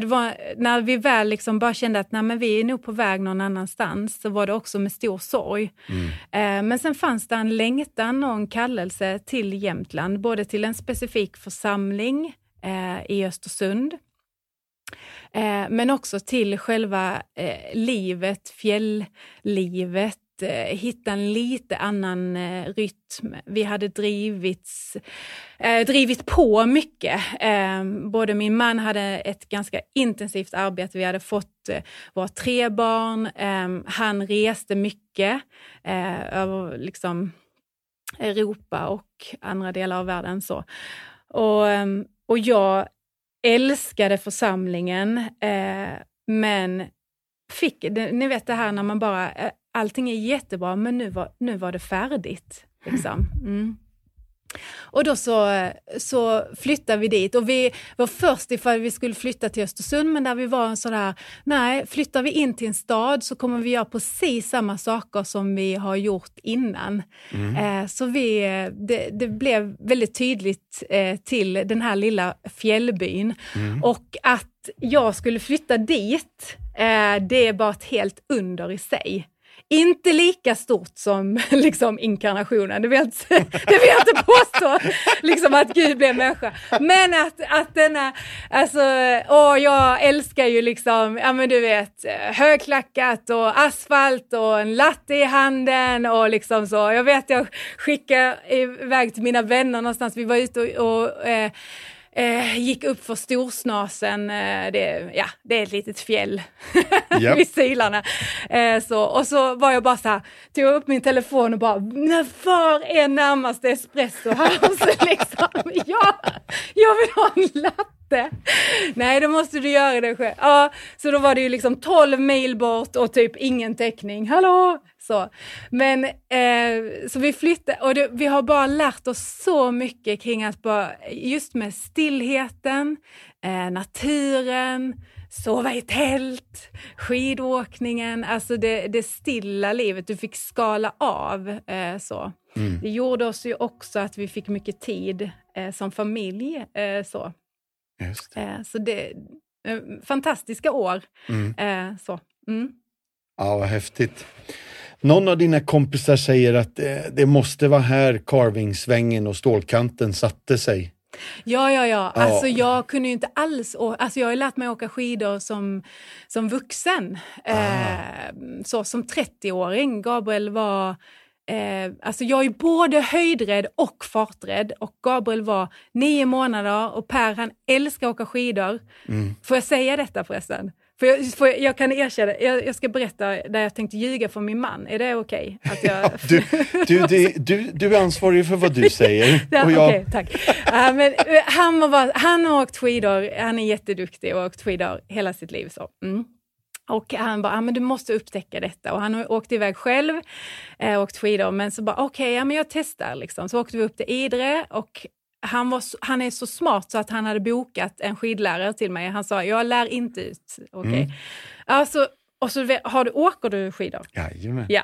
det var, när vi väl liksom bara kände att nej, men vi är nog på väg någon annanstans, så var det också med stor sorg. Mm. Eh, men sen fanns det en längtan och en kallelse till Jämtland, både till en specifik församling eh, i Östersund, Eh, men också till själva eh, livet, fjälllivet, eh, hitta en lite annan eh, rytm. Vi hade drivits, eh, drivit på mycket. Eh, både min man hade ett ganska intensivt arbete. Vi hade fått eh, våra tre barn. Eh, han reste mycket eh, över liksom, Europa och andra delar av världen. Så. Och, eh, och jag älskade församlingen, eh, men fick, ni vet det här när man bara, eh, allting är jättebra, men nu var, nu var det färdigt. Liksom. Mm. Och då så, så flyttade vi dit och vi var först ifall vi skulle flytta till Östersund men där vi var sådär, nej flyttar vi in till en stad så kommer vi göra precis samma saker som vi har gjort innan. Mm. Eh, så vi, det, det, blev väldigt tydligt eh, till den här lilla fjällbyn mm. och att jag skulle flytta dit, eh, det är bara ett helt under i sig. Inte lika stort som liksom, inkarnationen, det vill jag inte, det vill jag inte påstå, liksom att Gud blev människa. Men att, att denna, alltså, åh, jag älskar ju liksom, ja men du vet, eh, högklackat och asfalt och en latte i handen och liksom så. Jag vet, jag skickade iväg till mina vänner någonstans, vi var ute och, och eh, Eh, gick upp för Storsnasen, eh, det, ja, det är ett litet fjäll yep. vid Silarna. Eh, så, och så var jag bara så här, tog upp min telefon och bara, var är närmaste espresso house? liksom, ja, jag vill ha en latte. Nej, då måste du göra det själv. Ja, så då var det ju liksom 12 mil bort och typ ingen täckning. Hallå! Så. Men eh, så vi flyttade och det, vi har bara lärt oss så mycket kring att bara, just med stillheten, eh, naturen, sova i tält, skidåkningen, alltså det, det stilla livet. Du fick skala av. Eh, så. Mm. Det gjorde oss ju också att vi fick mycket tid eh, som familj. Eh, så. Det. Eh, så det fantastiska år. Mm. så. Mm. Ja, vad häftigt. Någon av dina kompisar säger att det, måste vara här carvingsvängen och stålkanten satte sig. Ja, ja, ja. Alltså, jag kunde ju inte alls... Alltså, jag har lärt mig åka skidor som, som vuxen. Ah. Eh, så som 30-åring. Gabriel var... Eh, alltså jag är både höjdrädd och farträdd och Gabriel var nio månader och Per han älskar att åka skidor. Mm. Får jag säga detta förresten? För jag, för jag kan erkänna, jag, jag, ska berätta där jag tänkte ljuga för min man. Är det okej? Okay? Jag... du, du, det, du, du är ansvarig för vad du säger. ja, och jag... okay, tack. Uh, men, uh, han, var, han har åkt skidor, han är jätteduktig och har åkt skidor hela sitt liv. Så. Mm. Och han bara, ah, men du måste upptäcka detta. Och han har åkt iväg själv, eh, åkt skidor, men så bara, okej, okay, ja, jag testar. Liksom. Så åkte vi upp till Idre och han, var, han är så smart så att han hade bokat en skidlärare till mig. Han sa, jag lär inte ut. Okay. Mm. Alltså, och så har du, åker du skidor? Jajamän. Ja.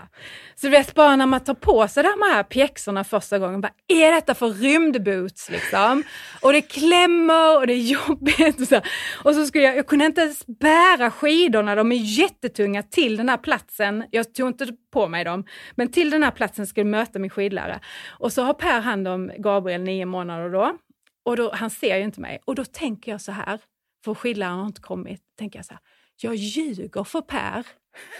Så du vet bara när man tar på sig de här pjäxorna första gången, bara, är detta för rymdboots liksom? Och det klämmer och det är jobbigt. Och så, och så skulle jag, jag kunde inte ens bära skidorna, de är jättetunga till den här platsen. Jag tog inte på mig dem, men till den här platsen skulle jag möta min skidlärare. Och så har Per hand om Gabriel nio månader då. Och då, han ser ju inte mig. Och då tänker jag så här, för skidläraren har inte kommit, tänker jag så här, jag ljuger för Per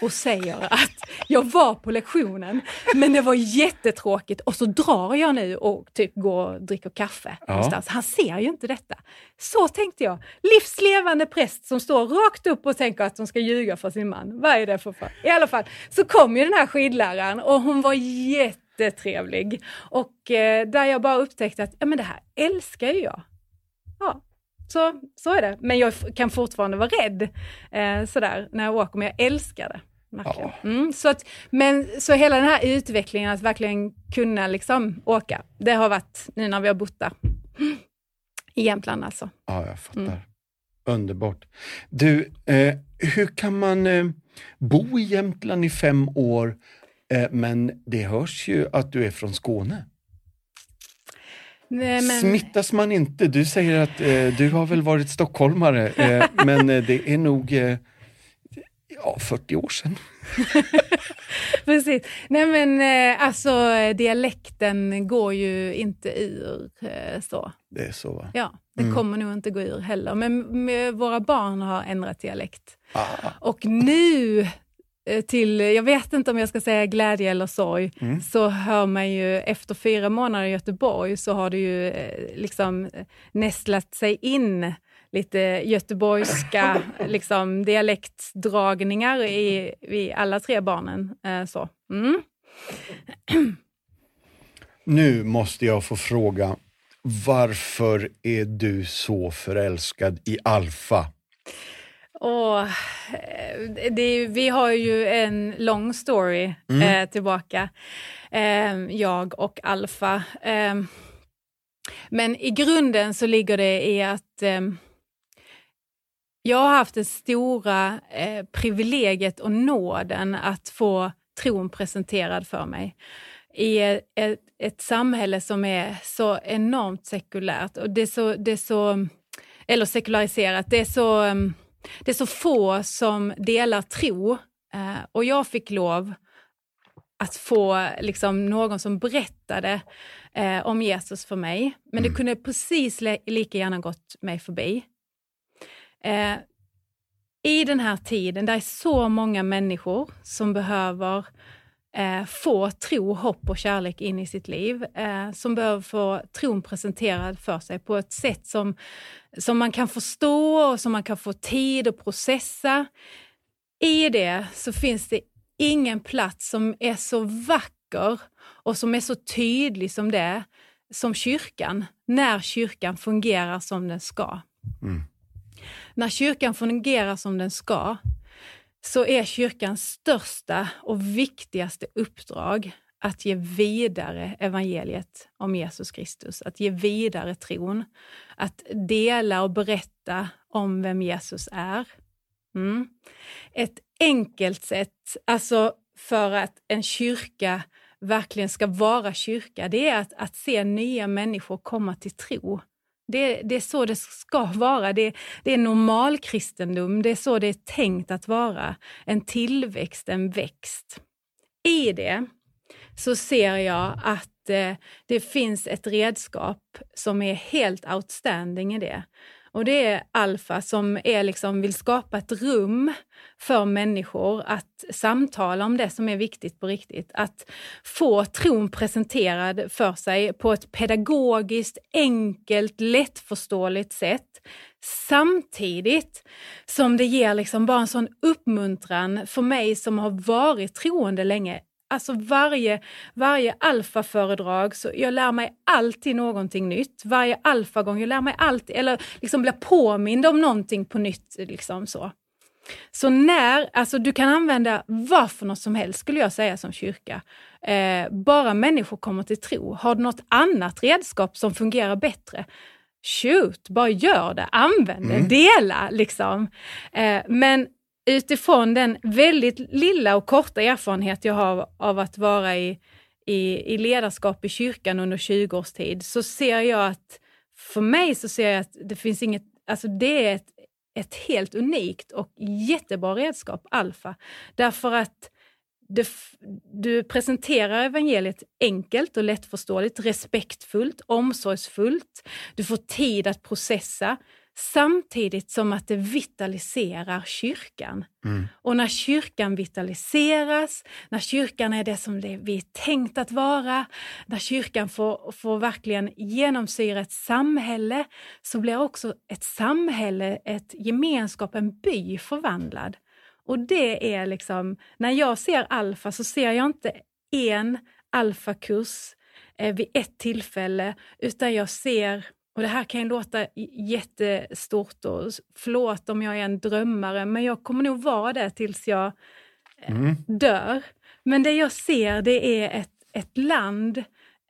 och säger att jag var på lektionen, men det var jättetråkigt och så drar jag nu och typ går och dricker kaffe ja. någonstans. Han ser ju inte detta. Så tänkte jag. Livslevande präst som står rakt upp och tänker att de ska ljuga för sin man. Vad är det för fan? I alla fall, så kom ju den här skidläraren och hon var jättetrevlig. Och eh, där jag bara upptäckte att ja, men det här älskar ju jag. Ja, så, så är det. Men jag kan fortfarande vara rädd eh, sådär när jag åker, men jag älskar det. Ja. Mm, så, att, men, så hela den här utvecklingen att verkligen kunna liksom åka, det har varit nu när vi har bott där. I Jämtland alltså. Ja, jag fattar. Mm. Underbart. Du, eh, hur kan man eh, bo i Jämtland i fem år, eh, men det hörs ju att du är från Skåne? Nej, men... Smittas man inte? Du säger att eh, du har väl varit stockholmare, eh, men eh, det är nog eh, ja, 40 år sedan. Precis. Nej men eh, alltså dialekten går ju inte ur eh, så. Det är så va? Ja, det mm. kommer nog inte gå ur heller. Men våra barn har ändrat dialekt. Ah. Och nu till, jag vet inte om jag ska säga glädje eller sorg, mm. så hör man ju efter fyra månader i Göteborg så har det ju eh, liksom nästlat sig in lite göteborgska liksom, dialektdragningar i, i alla tre barnen. Eh, så. Mm. Nu måste jag få fråga, varför är du så förälskad i Alfa? Och, det, vi har ju en lång story mm. eh, tillbaka, eh, jag och Alfa. Eh, men i grunden så ligger det i att eh, jag har haft det stora eh, privilegiet och nåden att få tron presenterad för mig i ett, ett, samhälle som är så enormt sekulärt och det är så, det är så eller sekulariserat. Det är så um, det är så få som delar tro eh, och jag fick lov att få liksom, någon som berättade eh, om Jesus för mig. Men det mm. kunde precis lika gärna gått mig förbi. Eh, I den här tiden, där är så många människor som behöver eh, få tro, hopp och kärlek in i sitt liv. Eh, som behöver få tron presenterad för sig på ett sätt som, som man kan förstå och som man kan få tid att processa. I det så finns det ingen plats som är så vacker och som är så tydlig som det, som kyrkan, när kyrkan fungerar som den ska. Mm. När kyrkan fungerar som den ska, så är kyrkans största och viktigaste uppdrag att ge vidare evangeliet om Jesus Kristus, att ge vidare tron, att dela och berätta om vem Jesus är. Mm. Ett enkelt sätt, alltså för att en kyrka verkligen ska vara kyrka, det är att, att se nya människor komma till tro. Det, det, är så det ska vara. Det, det är normal kristendom. Det är så det är tänkt att vara. En tillväxt, en växt. I det så ser jag att eh, det finns ett redskap som är helt outstanding i det. Och det är Alfa som är liksom, vill skapa ett rum för människor att samtala om det som är viktigt på riktigt. Att få tron presenterad för sig på ett pedagogiskt, enkelt, lättförståeligt sätt. Samtidigt som det ger liksom bara en sån uppmuntran för mig som har varit troende länge alltså varje, varje alfaföredrag, så jag lär mig alltid någonting nytt. Varje alfagång, jag lär mig alltid, eller liksom blir påmind om någonting på nytt. Liksom så. Så när, alltså du kan använda vad för något som helst skulle jag säga som kyrka. Eh, bara människor kommer till tro. Har du något annat redskap som fungerar bättre? Shoot, bara gör det, använd det, mm. dela liksom. Eh, men utifrån den väldigt lilla och korta erfarenhet jag har av att vara i, i, i ledarskap i kyrkan under 20 års tid, så ser jag att för mig så ser jag att det finns inget, alltså det är ett, ett helt unikt och jättebra redskap, alfa. Därför att det, du presenterar evangeliet enkelt och lättförståeligt, respektfullt, omsorgsfullt. Du får tid att processa samtidigt som att det vitaliserar kyrkan. Mm. Och när kyrkan vitaliseras, när kyrkan är det som det vi är tänkt att vara, när kyrkan får, får verkligen genomsyra ett samhälle, så blir också ett samhälle, ett gemenskap, en by förvandlad. Och det är liksom, när jag ser alfa så ser jag inte en alfakurs eh, vid ett tillfälle, utan jag ser och det här kan ju låta jättestort och förlåt om jag är en drömmare, men jag kommer nog vara det tills jag eh, mm. dör. Men det jag ser det är ett, ett land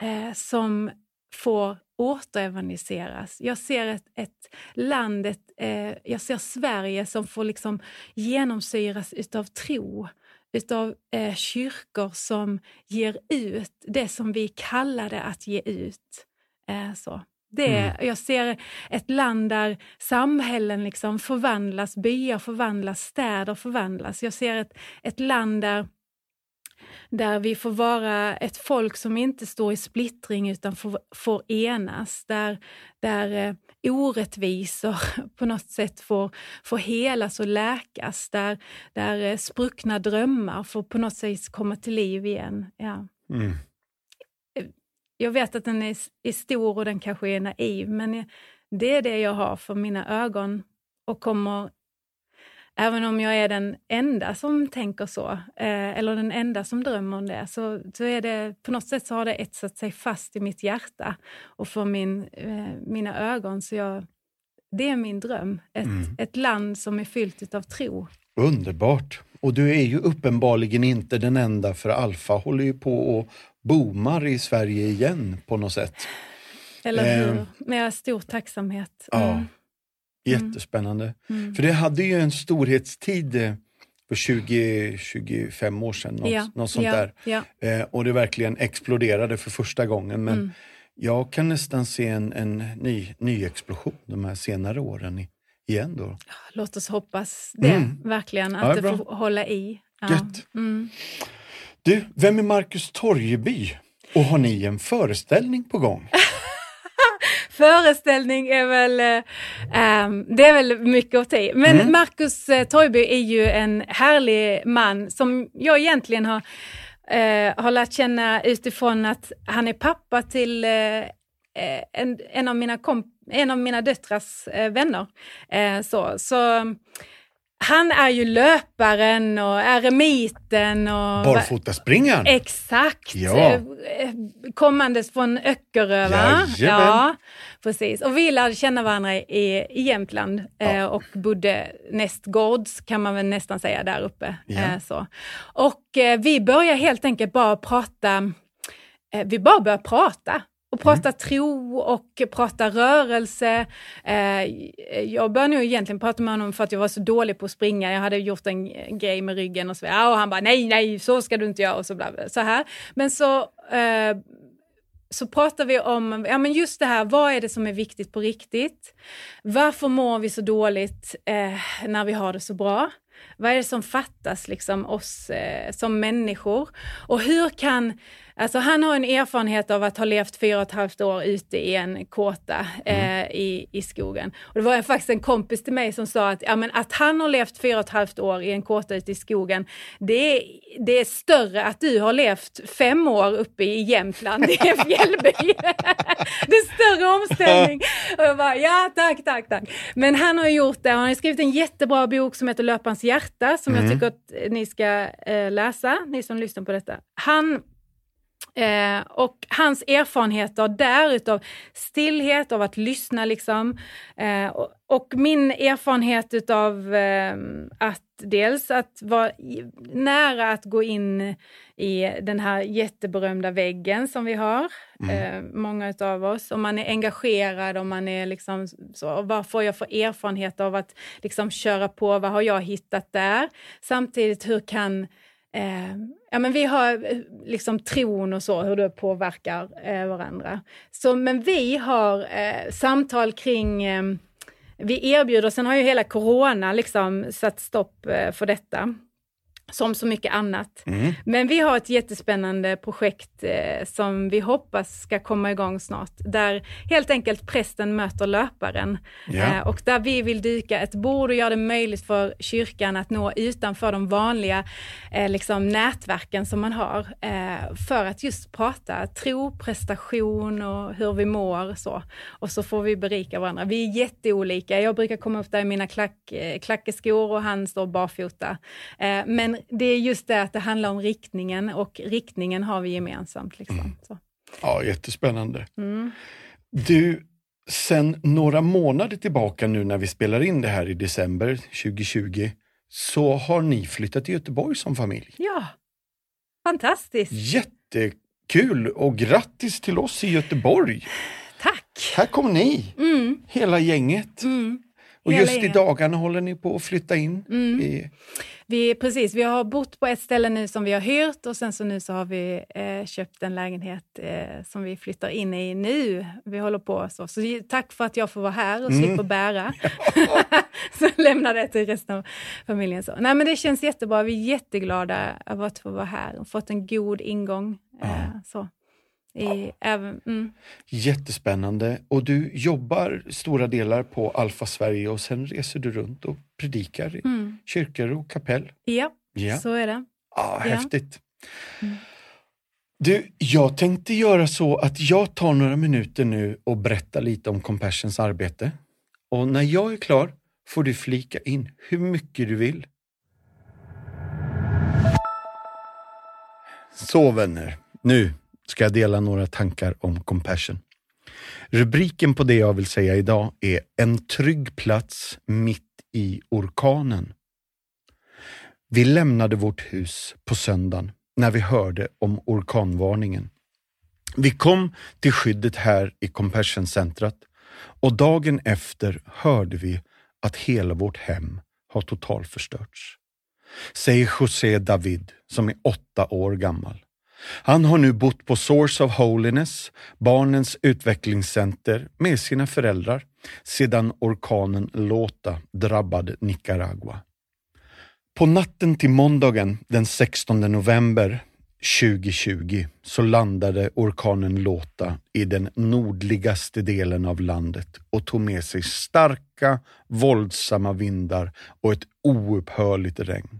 eh, som får återevangeliseras. Jag ser ett, ett land, ett, eh, jag ser Sverige som får liksom genomsyras utav tro, utav eh, kyrkor som ger ut det som vi kallade att ge ut. Eh, så. Det, mm. Jag ser ett land där samhällen liksom förvandlas, byar förvandlas, städer förvandlas. Jag ser ett, ett land där, där vi får vara ett folk som inte står i splittring utan får, får enas. Där, där eh, orättvisor på något sätt får, får helas och läkas. Där, där eh, spruckna drömmar får på något sätt komma till liv igen. Ja. Mm jag vet att den är, är stor och den kanske är naiv, men det är det jag har för mina ögon och kommer Även om jag är den enda som tänker så, eh, eller den enda som drömmer om det, så, så är det på något sätt så har det etsat sig fast i mitt hjärta och för min, eh, mina ögon. Så jag, det är min dröm. Ett, mm. ett land som är fyllt av tro. Underbart! Och du är ju uppenbarligen inte den enda, för Alfa håller ju på och boomar i Sverige igen på något sätt. Eller hur? Eh, Med stor tacksamhet. Mm. Ja, jättespännande. Mm. För det hade ju en storhetstid eh, för 20-25 år sedan, något, ja. något sånt ja. där. Ja. Eh, och det verkligen exploderade för första gången. Men mm. jag kan nästan se en, en ny, ny explosion de här senare åren igen. Då. Låt oss hoppas det, mm. verkligen. Att det, det får hålla i. Ja. Gött. Mm. Du, vem är Marcus Torjeby? Och har ni en föreställning på gång? föreställning är väl, um, det är väl mycket att ta i. Men mm. Marcus uh, Torjeby är ju en härlig man som jag egentligen har, uh, har lärt känna utifrån att han är pappa till uh, en, en, av mina komp en av mina döttrars vänner. så, så han är ju löparen och eremiten. Och, Barfotaspringaren? Exakt! Ja. Eh, kommandes från Öckerö, va? Ja, precis. Och vi lärde känna varandra i, i Jämtland ja. Eh, och bodde nästgårds, kan man väl nästan säga, där uppe. Ja. Eh, så. Och vi började helt enkelt bara prata vi bara började prata och prata mm. tro och prata rörelse. Eh, jag började nog egentligen prata med honom för att jag var så dålig på att springa. Jag hade gjort en grej med ryggen och så vidare. Och han bara nej, nej, så ska du inte göra och så, bla, bla, så här. Men så eh, så pratar vi om ja, men just det här, vad är det som är viktigt på riktigt? Varför mår vi så dåligt eh, när vi har det så bra? Vad är det som fattas liksom oss eh, som människor? Och hur kan Alltså han har en erfarenhet av att ha levt fyra och ett halvt år ute i en kåta mm. eh, i, i skogen. Och det var faktiskt en kompis till mig som sa att, ja, men att han har levt fyra och ett halvt år i en kåta ute i skogen, det är, det är större att du har levt fem år uppe i Jämtland i en fjällby. det är större omställning. Och jag bara, ja tack, tack, tack. Men han har gjort det, han har skrivit en jättebra bok som heter Löparens hjärta, som mm. jag tycker att ni ska eh, läsa, ni som lyssnar på detta. Han Eh, och hans erfarenheter där utav stillhet, av att lyssna liksom. Eh, och, och, min erfarenhet utav eh, att dels att vara nära att gå in i den här jätteberömda väggen som vi har, mm. eh, många av oss. Om man är engagerad, om man är liksom så, vad får jag för erfarenhet av att liksom köra på, vad har jag hittat där? Samtidigt, hur kan Eh, ja, men vi har eh, liksom tron och så, hur det påverkar eh, varandra. Så, men vi har eh, samtal kring eh, vi erbjuder, sen har ju hela corona liksom satt stopp eh, för detta som så mycket annat. Mm. Men vi har ett jättespännande projekt eh, som vi hoppas ska komma igång snart, där helt enkelt prästen möter löparen ja. eh, och där vi vill dyka ett bord och göra det möjligt för kyrkan att nå utanför de vanliga eh, liksom nätverken som man har eh, för att just prata tro, prestation och hur vi mår så. Och så får vi berika varandra. Vi är jätteolika. Jag brukar komma upp där i mina klack, eh, klackeskor och han står barfota. Eh, men det är just det att det handlar om riktningen och riktningen har vi gemensamt. Liksom. Mm. Ja, jättespännande. Mm. Du, sen några månader tillbaka nu när vi spelar in det här i december 2020 så har ni flyttat till Göteborg som familj. Ja, fantastiskt. Jättekul och grattis till oss i Göteborg. Tack. Här kommer ni, mm. hela gänget. Mm. Och just i dagarna håller ni på att flytta in? Mm. I... Vi, precis, vi har bott på ett ställe nu som vi har hyrt och sen så nu så har vi eh, köpt en lägenhet eh, som vi flyttar in i nu. Vi håller på så. Så tack för att jag får vara här och mm. slipper bära. så lämnar det till resten av familjen. Så. Nej men det känns jättebra. Vi är jätteglada över att få vara här och fått en god ingång. Eh, så. I, även, mm. Jättespännande. Och du jobbar stora delar på Alfa Sverige och sen reser du runt och predikar i mm. kyrkor och kapell. Ja, ja. så är det. Ja, häftigt. Mm. Du, jag tänkte göra så att jag tar några minuter nu och berättar lite om Compassions arbete. Och när jag är klar får du flika in hur mycket du vill. Så vänner, nu ska jag dela några tankar om compassion. Rubriken på det jag vill säga idag är En trygg plats mitt i orkanen. Vi lämnade vårt hus på söndagen när vi hörde om orkanvarningen. Vi kom till skyddet här i Compassion-centret och dagen efter hörde vi att hela vårt hem har totalförstörts. Säger José David som är åtta år gammal. Han har nu bott på Source of Holiness, barnens utvecklingscenter, med sina föräldrar sedan orkanen Lota drabbade Nicaragua. På natten till måndagen den 16 november 2020 så landade orkanen Lota i den nordligaste delen av landet och tog med sig starka, våldsamma vindar och ett oupphörligt regn.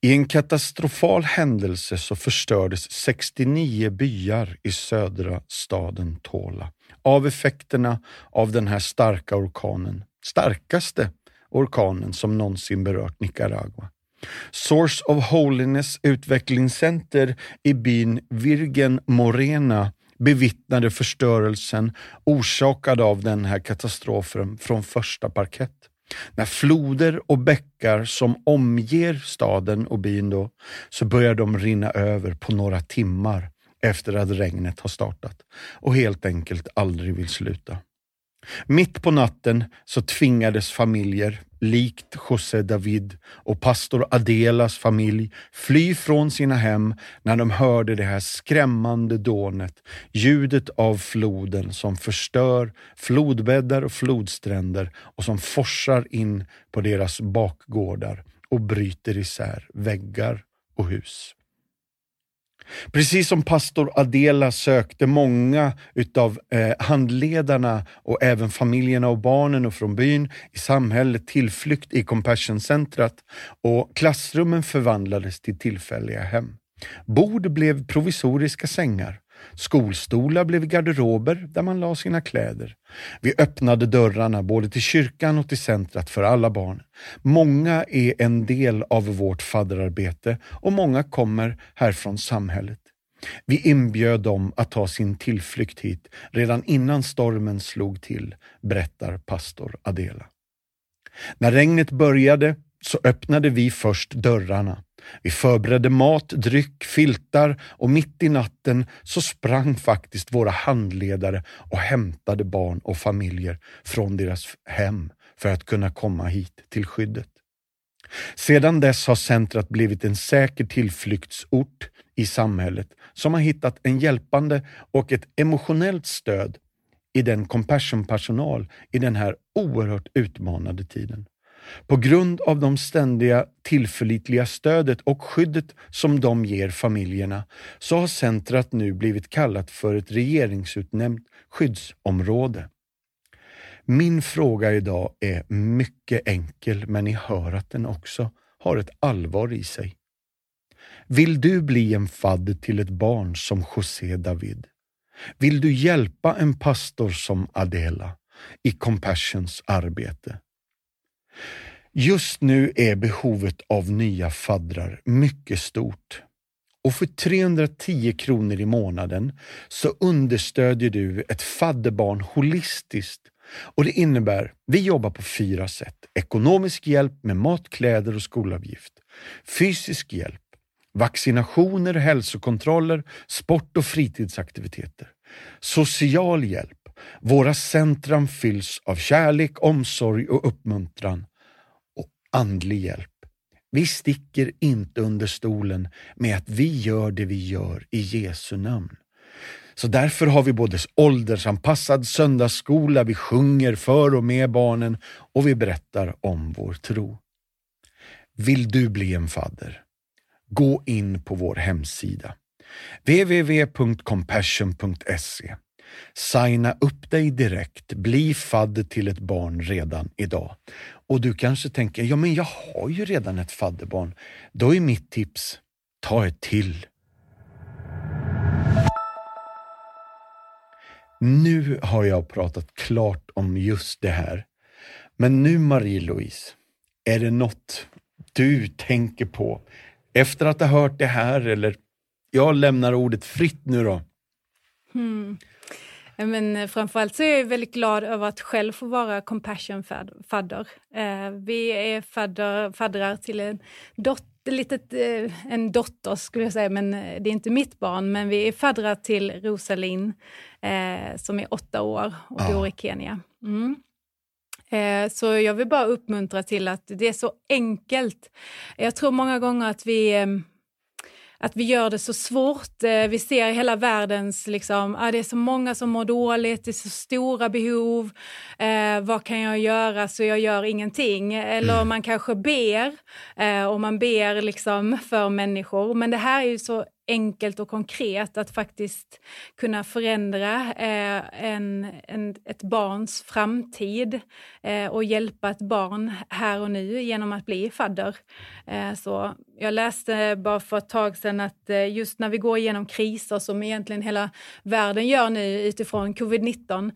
I en katastrofal händelse så förstördes 69 byar i södra staden Tola av effekterna av den här starka orkanen. Starkaste orkanen som någonsin berört Nicaragua. Source of Holiness utvecklingscenter i byn Virgen Morena bevittnade förstörelsen orsakad av den här katastrofen från första parkett. När floder och bäckar som omger staden och byn då, så börjar de rinna över på några timmar efter att regnet har startat och helt enkelt aldrig vill sluta. Mitt på natten så tvingades familjer, likt José David och pastor Adelas familj, fly från sina hem när de hörde det här skrämmande dånet, ljudet av floden som förstör flodbäddar och flodstränder och som forsar in på deras bakgårdar och bryter isär väggar och hus. Precis som pastor Adela sökte många utav eh, handledarna och även familjerna och barnen och från byn i samhället tillflykt i Compassion-centret och klassrummen förvandlades till tillfälliga hem. Bord blev provisoriska sängar. Skolstolar blev garderober där man la sina kläder. Vi öppnade dörrarna både till kyrkan och till centret för alla barn. Många är en del av vårt fadderarbete och många kommer härifrån samhället. Vi inbjöd dem att ta sin tillflykt hit redan innan stormen slog till, berättar pastor Adela. När regnet började så öppnade vi först dörrarna. Vi förberedde mat, dryck, filtar och mitt i natten så sprang faktiskt våra handledare och hämtade barn och familjer från deras hem för att kunna komma hit till skyddet. Sedan dess har centret blivit en säker tillflyktsort i samhället som har hittat en hjälpande och ett emotionellt stöd i den compassion-personal i den här oerhört utmanande tiden. På grund av de ständiga tillförlitliga stödet och skyddet som de ger familjerna så har centret nu blivit kallat för ett regeringsutnämnt skyddsområde. Min fråga idag är mycket enkel, men ni hör att den också har ett allvar i sig. Vill du bli en fadder till ett barn som José David? Vill du hjälpa en pastor som Adela i Compassions arbete? Just nu är behovet av nya faddrar mycket stort. Och för 310 kronor i månaden så understödjer du ett fadderbarn holistiskt och det innebär, vi jobbar på fyra sätt. Ekonomisk hjälp med mat, kläder och skolavgift. Fysisk hjälp. Vaccinationer, hälsokontroller, sport och fritidsaktiviteter. Social hjälp. Våra centrum fylls av kärlek, omsorg och uppmuntran. Och andlig hjälp. Vi sticker inte under stolen med att vi gör det vi gör i Jesu namn. Så därför har vi både åldersanpassad söndagsskola, vi sjunger för och med barnen och vi berättar om vår tro. Vill du bli en fadder? Gå in på vår hemsida www.compassion.se Signa upp dig direkt, bli fadder till ett barn redan idag. Och du kanske tänker, ja men jag har ju redan ett fadderbarn. Då är mitt tips, ta ett till. Nu har jag pratat klart om just det här. Men nu Marie-Louise, är det något du tänker på efter att ha hört det här eller jag lämnar ordet fritt nu då. Hmm. Men eh, framförallt så är jag väldigt glad över att själv få vara compassion-fadder. Eh, vi är fadder, faddrar till en, dot, litet, eh, en dotter, skulle jag säga, men det är inte mitt barn. Men vi är faddrar till Rosalind som är åtta år och ja. bor i Kenya. Mm. Så jag vill bara uppmuntra till att det är så enkelt. Jag tror många gånger att vi att vi gör det så svårt. Eh, vi ser hela världens, liksom, ah, det är så många som mår dåligt, det är så stora behov. Eh, vad kan jag göra så jag gör ingenting? Eller mm. man kanske ber eh, och man ber liksom för människor. Men det här är ju så enkelt och konkret att faktiskt kunna förändra eh, en, en, ett barns framtid eh, och hjälpa ett barn här och nu genom att bli fadder. Eh, så jag läste bara för ett tag sedan att eh, just när vi går igenom kriser som egentligen hela världen gör nu utifrån covid-19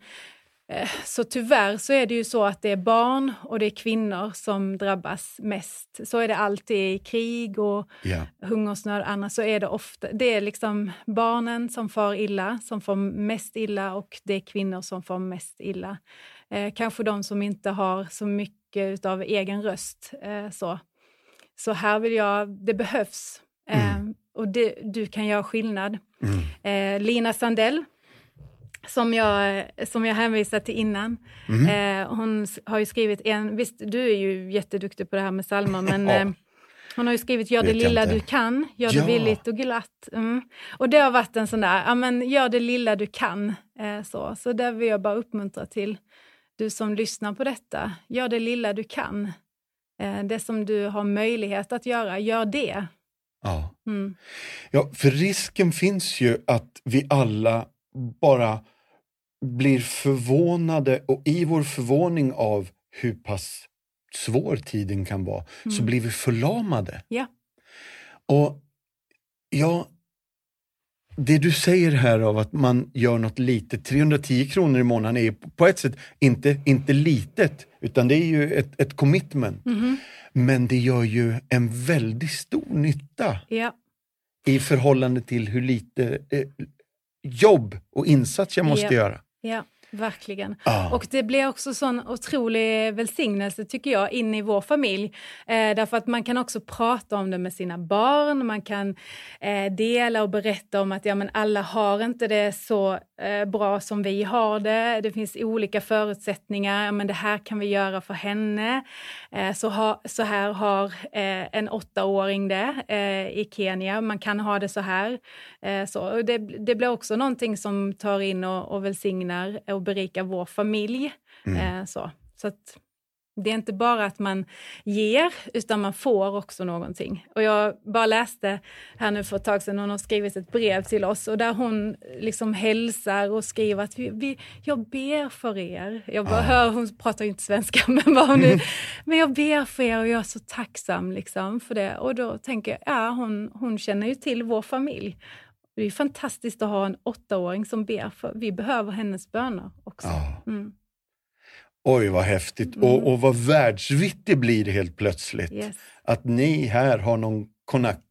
så tyvärr så är det ju så att det är barn och det är kvinnor som drabbas mest. Så är det alltid i krig och yeah. hungersnöd. Annars så är det ofta det är liksom barnen som far illa, som får mest illa och det är kvinnor som får mest illa. Eh, kanske de som inte har så mycket av egen röst. Eh, så. så här vill jag, det behövs. Eh, mm. och det, du kan göra skillnad. Mm. Eh, Lina Sandell som jag, som jag hänvisade till innan. Mm. Eh, hon har ju skrivit en, visst du är ju jätteduktig på det här med psalmer, men eh, hon har ju skrivit Gör det lilla du kan, gör ja. det villigt och glatt. Mm. Och det har varit en sån där, ja men gör det lilla du kan. Eh, så. så där vill jag bara uppmuntra till du som lyssnar på detta, gör det lilla du kan. Eh, det som du har möjlighet att göra, gör det. Ja. Mm. ja, för risken finns ju att vi alla bara blir förvånade och i vår förvåning av hur pass svår tiden kan vara mm. så blir vi förlamade. Ja. Och ja, det du säger här av att man gör något litet, 310 kronor i månaden är på ett sätt inte, inte litet, utan det är ju ett, ett commitment. Mm. Men det gör ju en väldigt stor nytta. Ja. i förhållande till hur lite eh, jobb och insats jag måste ja. göra. Ja. Verkligen. Ah. Och det blir också sån otrolig välsignelse tycker jag in i vår familj. Eh, därför att man kan också prata om det med sina barn, man kan eh, dela och berätta om att ja, men alla har inte det så eh, bra som vi har det. Det finns olika förutsättningar, ja, men det här kan vi göra för henne. Eh, så, ha, så här har eh, en åttaåring det eh, i Kenya, man kan ha det så här. så. Det, det blir också någonting som tar in och, och välsignar och berikar vår familj. Mm. Eh, så så att, det är inte bara att man ger, utan man får också någonting. Och jag bara läste här nu för ett tag sedan, hon har skrivit ett brev till oss och där hon liksom hälsar och skriver att vi, vi, jag ber för er. Jag bara ah. hör, hon pratar ju inte svenska, men, bara nu, mm. men jag ber för er och jag är så tacksam liksom för det. Och då tänker jag, ja hon, hon känner ju till vår familj. Det är fantastiskt att ha en åttaåring som ber, för vi behöver hennes böner också. Ja. Mm. Oj, vad häftigt. Mm. Och, och vad världsvitt det blir helt plötsligt. Yes. Att ni här har någon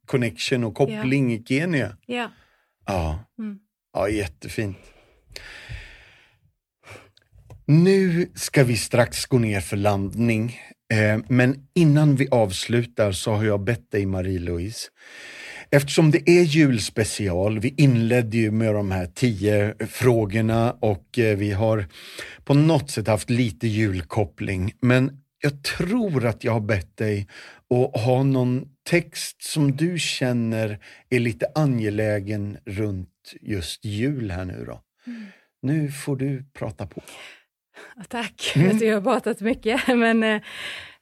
connection och koppling yeah. i Kenya. Yeah. Ja. Mm. ja, jättefint. Nu ska vi strax gå ner för landning. Eh, men innan vi avslutar så har jag bett dig, Marie-Louise, Eftersom det är julspecial, vi inledde ju med de här tio frågorna och eh, vi har på något sätt haft lite julkoppling. Men jag tror att jag har bett dig att ha någon text som du känner är lite angelägen runt just jul här nu då. Mm. Nu får du prata på. Tack, mm. jag har pratat mycket men eh,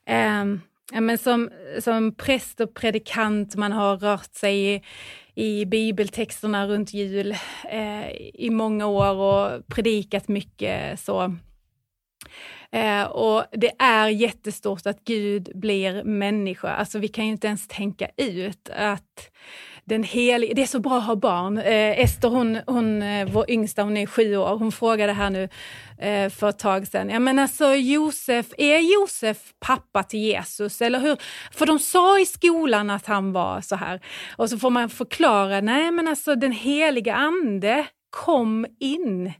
eh, Ja, men som, som präst och predikant, man har rört sig i, i bibeltexterna runt jul eh, i många år och predikat mycket. så. Eh, och det är jättestort att Gud blir människa. Alltså vi kan ju inte ens tänka ut att den heliga, det är så bra att ha barn. Eh, Ester, hon, hon, eh, vår yngsta, hon är sju år, hon frågade här nu eh, för ett tag sedan, ja men alltså Josef, är Josef pappa till Jesus eller hur? För de sa i skolan att han var så här. Och så får man förklara, nej men alltså den heliga ande kom in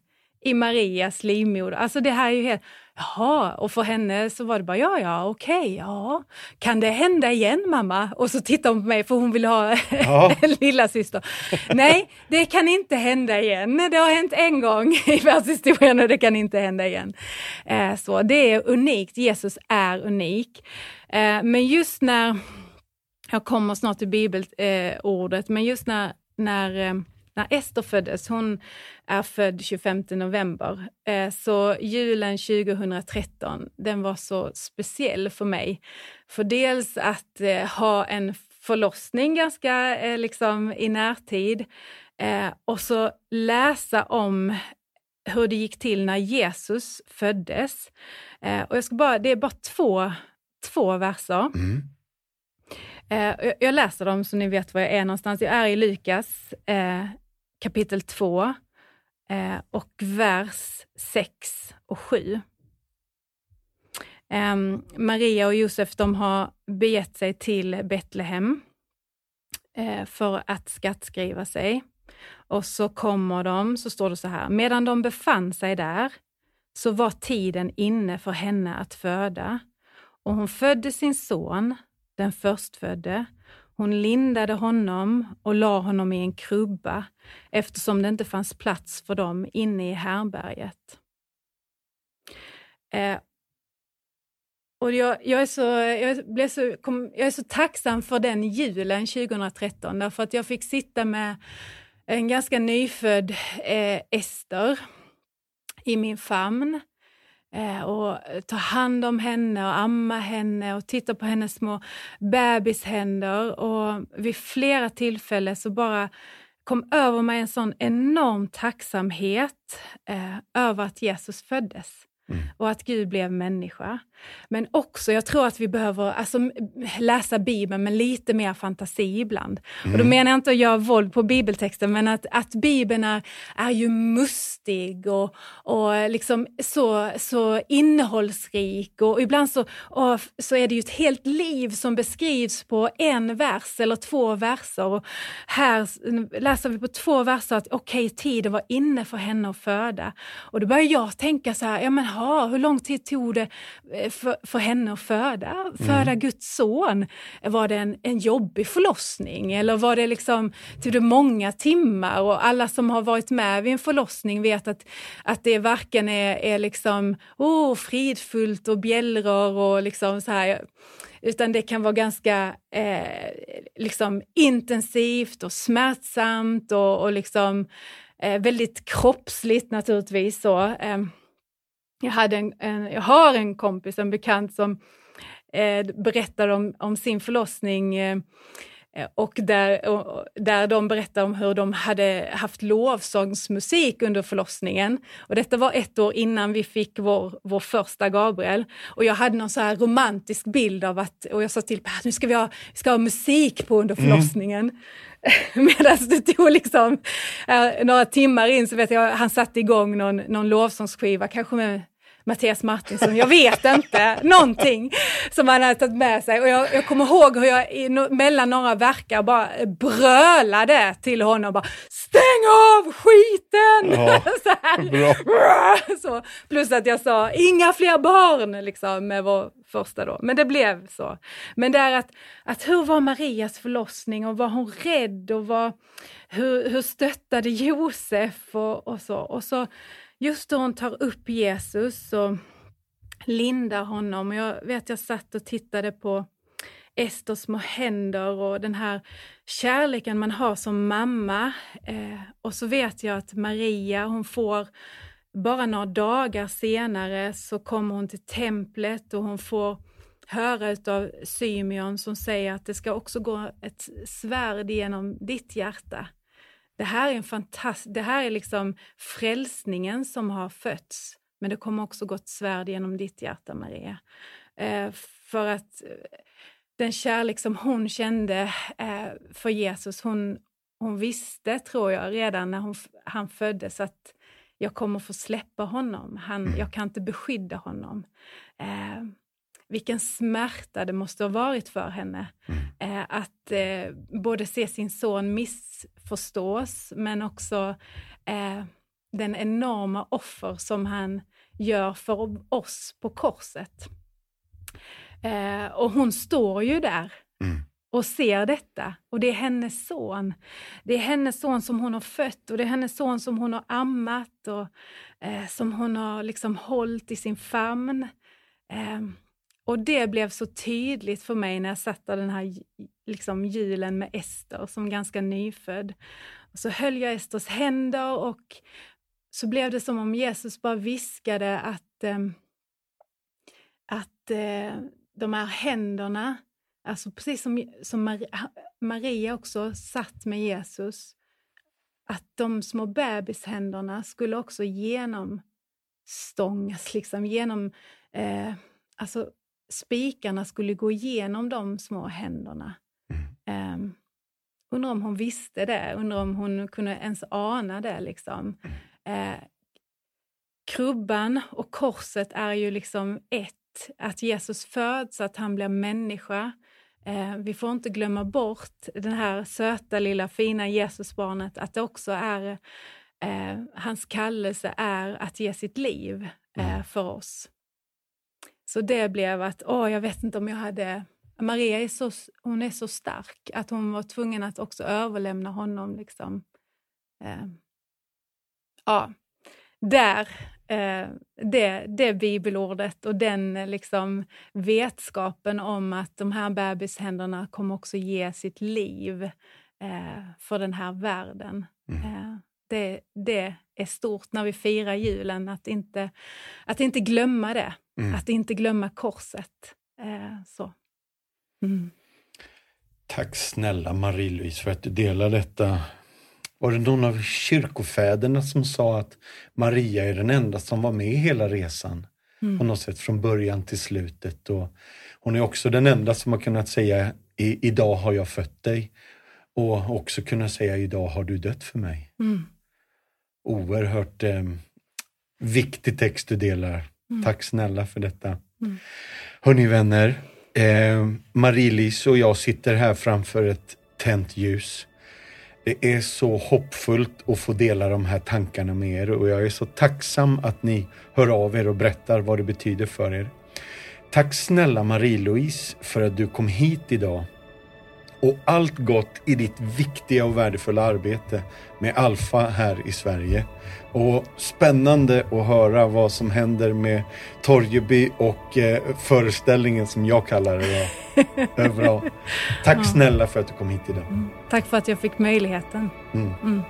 i Marias livmoder. Alltså det här är ju helt... Jaha, och för henne så var det bara ja, ja, okej, okay, ja. Kan det hända igen mamma? Och så tittar hon på mig för hon vill ha ja. en lilla syster. Nej, det kan inte hända igen. Det har hänt en gång i världshistorien och det kan inte hända igen. Eh, så det är unikt. Jesus är unik. Eh, men just när, jag kommer snart till bibelordet, men just när, när eh, när Ester föddes, hon är född 25 november, eh, så julen 2013, den var så speciell för mig. För dels att eh, ha en förlossning ganska eh, liksom i närtid och så läsa om hur det gick till när Jesus föddes. och jag ska bara, det är bara två, två verser. Mm. Jag läser dem så ni vet var jag är någonstans. Jag är i Lukas kapitel 2 eh, och vers 6 och 7. Eh, Maria och Josef de har begett sig till Betlehem eh, för att skattskriva sig. Och så kommer de, så står det så här, medan de befann sig där så var tiden inne för henne att föda och hon födde sin son, den förstfödde, hon lindade honom och la honom i en krubba eftersom det inte fanns plats för dem inne i härberget. Eh, och jag, jag, är så, jag, blev så, kom, jag är så tacksam för den julen 2013 därför att jag fick sitta med en ganska nyfödd eh, Ester i min famn Eh, Eh, och ta hand om henne och amma henne och titta på hennes små bebishänder. Och vid flera tillfällen så bara kom över mig en sån enorm tacksamhet eh, över att Jesus föddes. Mm. Och att Gud blev människa. Men också, jag tror att vi behöver alltså, läsa Bibeln med lite mer fantasi ibland. Mm. Och då menar jag inte att göra våld på bibeltexten, men att, att Bibeln är, är ju mustig och, och liksom så, så innehållsrik. Och ibland så, och, så är det ju ett helt liv som beskrivs på en vers eller två verser. Och här läser vi på två verser att okej, okay, tiden var inne för henne att föda. Och då börjar jag tänka så här, ja men ha, hur lång tid tog det eh, för, för henne att föda, föda mm. Guds son? Var det en, en jobbig förlossning eller var det liksom, tog det många timmar? Och alla som har varit med vid en förlossning vet att, att det varken är, är liksom, oh, fridfullt och bjällror och liksom så här, utan det kan vara ganska eh, liksom intensivt och smärtsamt och, och liksom eh, väldigt kroppsligt naturligtvis. Så, eh, jag, hade en, en, jag har en kompis, en bekant som eh, berättade om, om sin förlossning eh, och där, och där de berättar om hur de hade haft lovsångsmusik under förlossningen. Och detta var ett år innan vi fick vår, vår första Gabriel. Och jag hade någon så här romantisk bild av att, och jag sa till att nu ska vi ha, vi ska ha musik på under mm. förlossningen. Mm. Medan det tog liksom eh, några timmar in så vet jag, han satte igång någon, någon lovsångsskiva, kanske med Mattias Martinsson, jag vet inte, någonting som han hade tagit med sig. Och jag, jag kommer ihåg hur jag i, no, mellan några verkar bara brölade till honom, bara stäng av skiten! Ja, så, så Plus att jag sa inga fler barn liksom med vår första då. Men det blev så. Men det är att, att hur var Marias förlossning och var hon rädd och var, hur, hur stöttade Josef och, och så. Och så just då hon tar upp Jesus och lindar honom. Jag vet jag satt och tittade på Esters små händer och den här kärleken man har som mamma. Eh, och så vet jag att Maria, hon får bara några dagar senare så kommer hon till templet och hon får höra av Symeon som säger att det ska också gå ett svärd genom ditt hjärta. Det här är en fantast det här är liksom frälsningen som har fötts. Men det kommer också gå ett svärd genom ditt hjärta, Maria. Eh, för att eh, den kärlek som hon kände eh, för Jesus, hon, hon visste, tror jag, redan när hon, han föddes att jag kommer få släppa honom. Han, mm. jag kan inte beskydda honom. Eh, vilken smärta det måste ha varit för henne. Mm. Eh, att eh, både se sin son missförstås, men också eh, den enorma offer som han gör för oss på korset. Eh, och hon står ju där mm. och ser detta. Och det är hennes son. Det är hennes son som hon har fött och det är hennes son som hon har ammat och eh, som hon har liksom hållit i sin famn. Eh, och det blev så tydligt för mig när jag satt den här liksom, julen med Ester som ganska nyfödd. Och så höll jag Esters händer och så blev det som om Jesus bara viskade att, eh, att eh, de här händerna, alltså precis som, som Maria, Maria också satt med Jesus, att de små bebishänderna skulle också genomstångas, liksom genom eh, alltså spikarna skulle gå igenom de små händerna. Mm. Um, undrar om hon visste det, undrar om hon kunde ens ana det. Liksom. Uh, krubban och korset är ju liksom ett, att Jesus föds, att han blir människa. Uh, vi får inte glömma bort det här söta lilla fina Jesusbarnet, att det också är uh, hans kallelse är att ge sitt liv mm. för oss. Så det blev att, åh, jag vet inte om jag hade... Maria är så, hon är så stark att hon var tvungen att också överlämna honom. Liksom. Eh, ja, där, eh, det, det bibelordet och den liksom, vetskapen om att de här bebishänderna kommer också ge sitt liv eh, för den här världen. Mm. Det, det är stort när vi firar julen, att inte, att inte glömma det. Mm. Att inte glömma korset. Eh, så. Mm. Tack snälla Marie-Louise för att du delar detta. Var det någon av kyrkofäderna som sa att Maria är den enda som var med hela resan? mm. på något sätt från början till slutet. Och hon är också den enda som har kunnat säga idag har jag fött dig och också kunna säga idag har du dött för mig. Mm. Oerhört eh, viktig text du delar. Mm. Tack snälla för detta. Mm. Hörni vänner, eh, Marie-Lis och jag sitter här framför ett tänt ljus. Det är så hoppfullt att få dela de här tankarna med er och jag är så tacksam att ni hör av er och berättar vad det betyder för er. Tack snälla Marie-Louise för att du kom hit idag och allt gott i ditt viktiga och värdefulla arbete med Alfa här i Sverige. Och spännande att höra vad som händer med Torgeby och eh, föreställningen som jag kallar det. Överallt. Tack ja. snälla för att du kom hit idag. Mm. Tack för att jag fick möjligheten. Mm. Mm.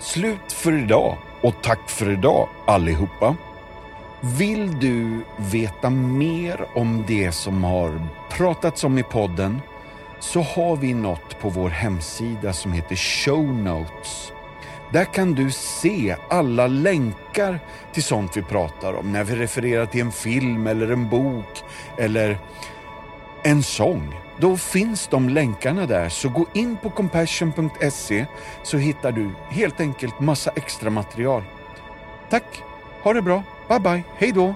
Slut för idag och tack för idag allihopa. Vill du veta mer om det som har pratats om i podden så har vi något på vår hemsida som heter Show Notes. Där kan du se alla länkar till sånt vi pratar om när vi refererar till en film eller en bok eller en sång. Då finns de länkarna där, så gå in på compassion.se så hittar du helt enkelt massa extra material. Tack, ha det bra! Bye bye, hej då!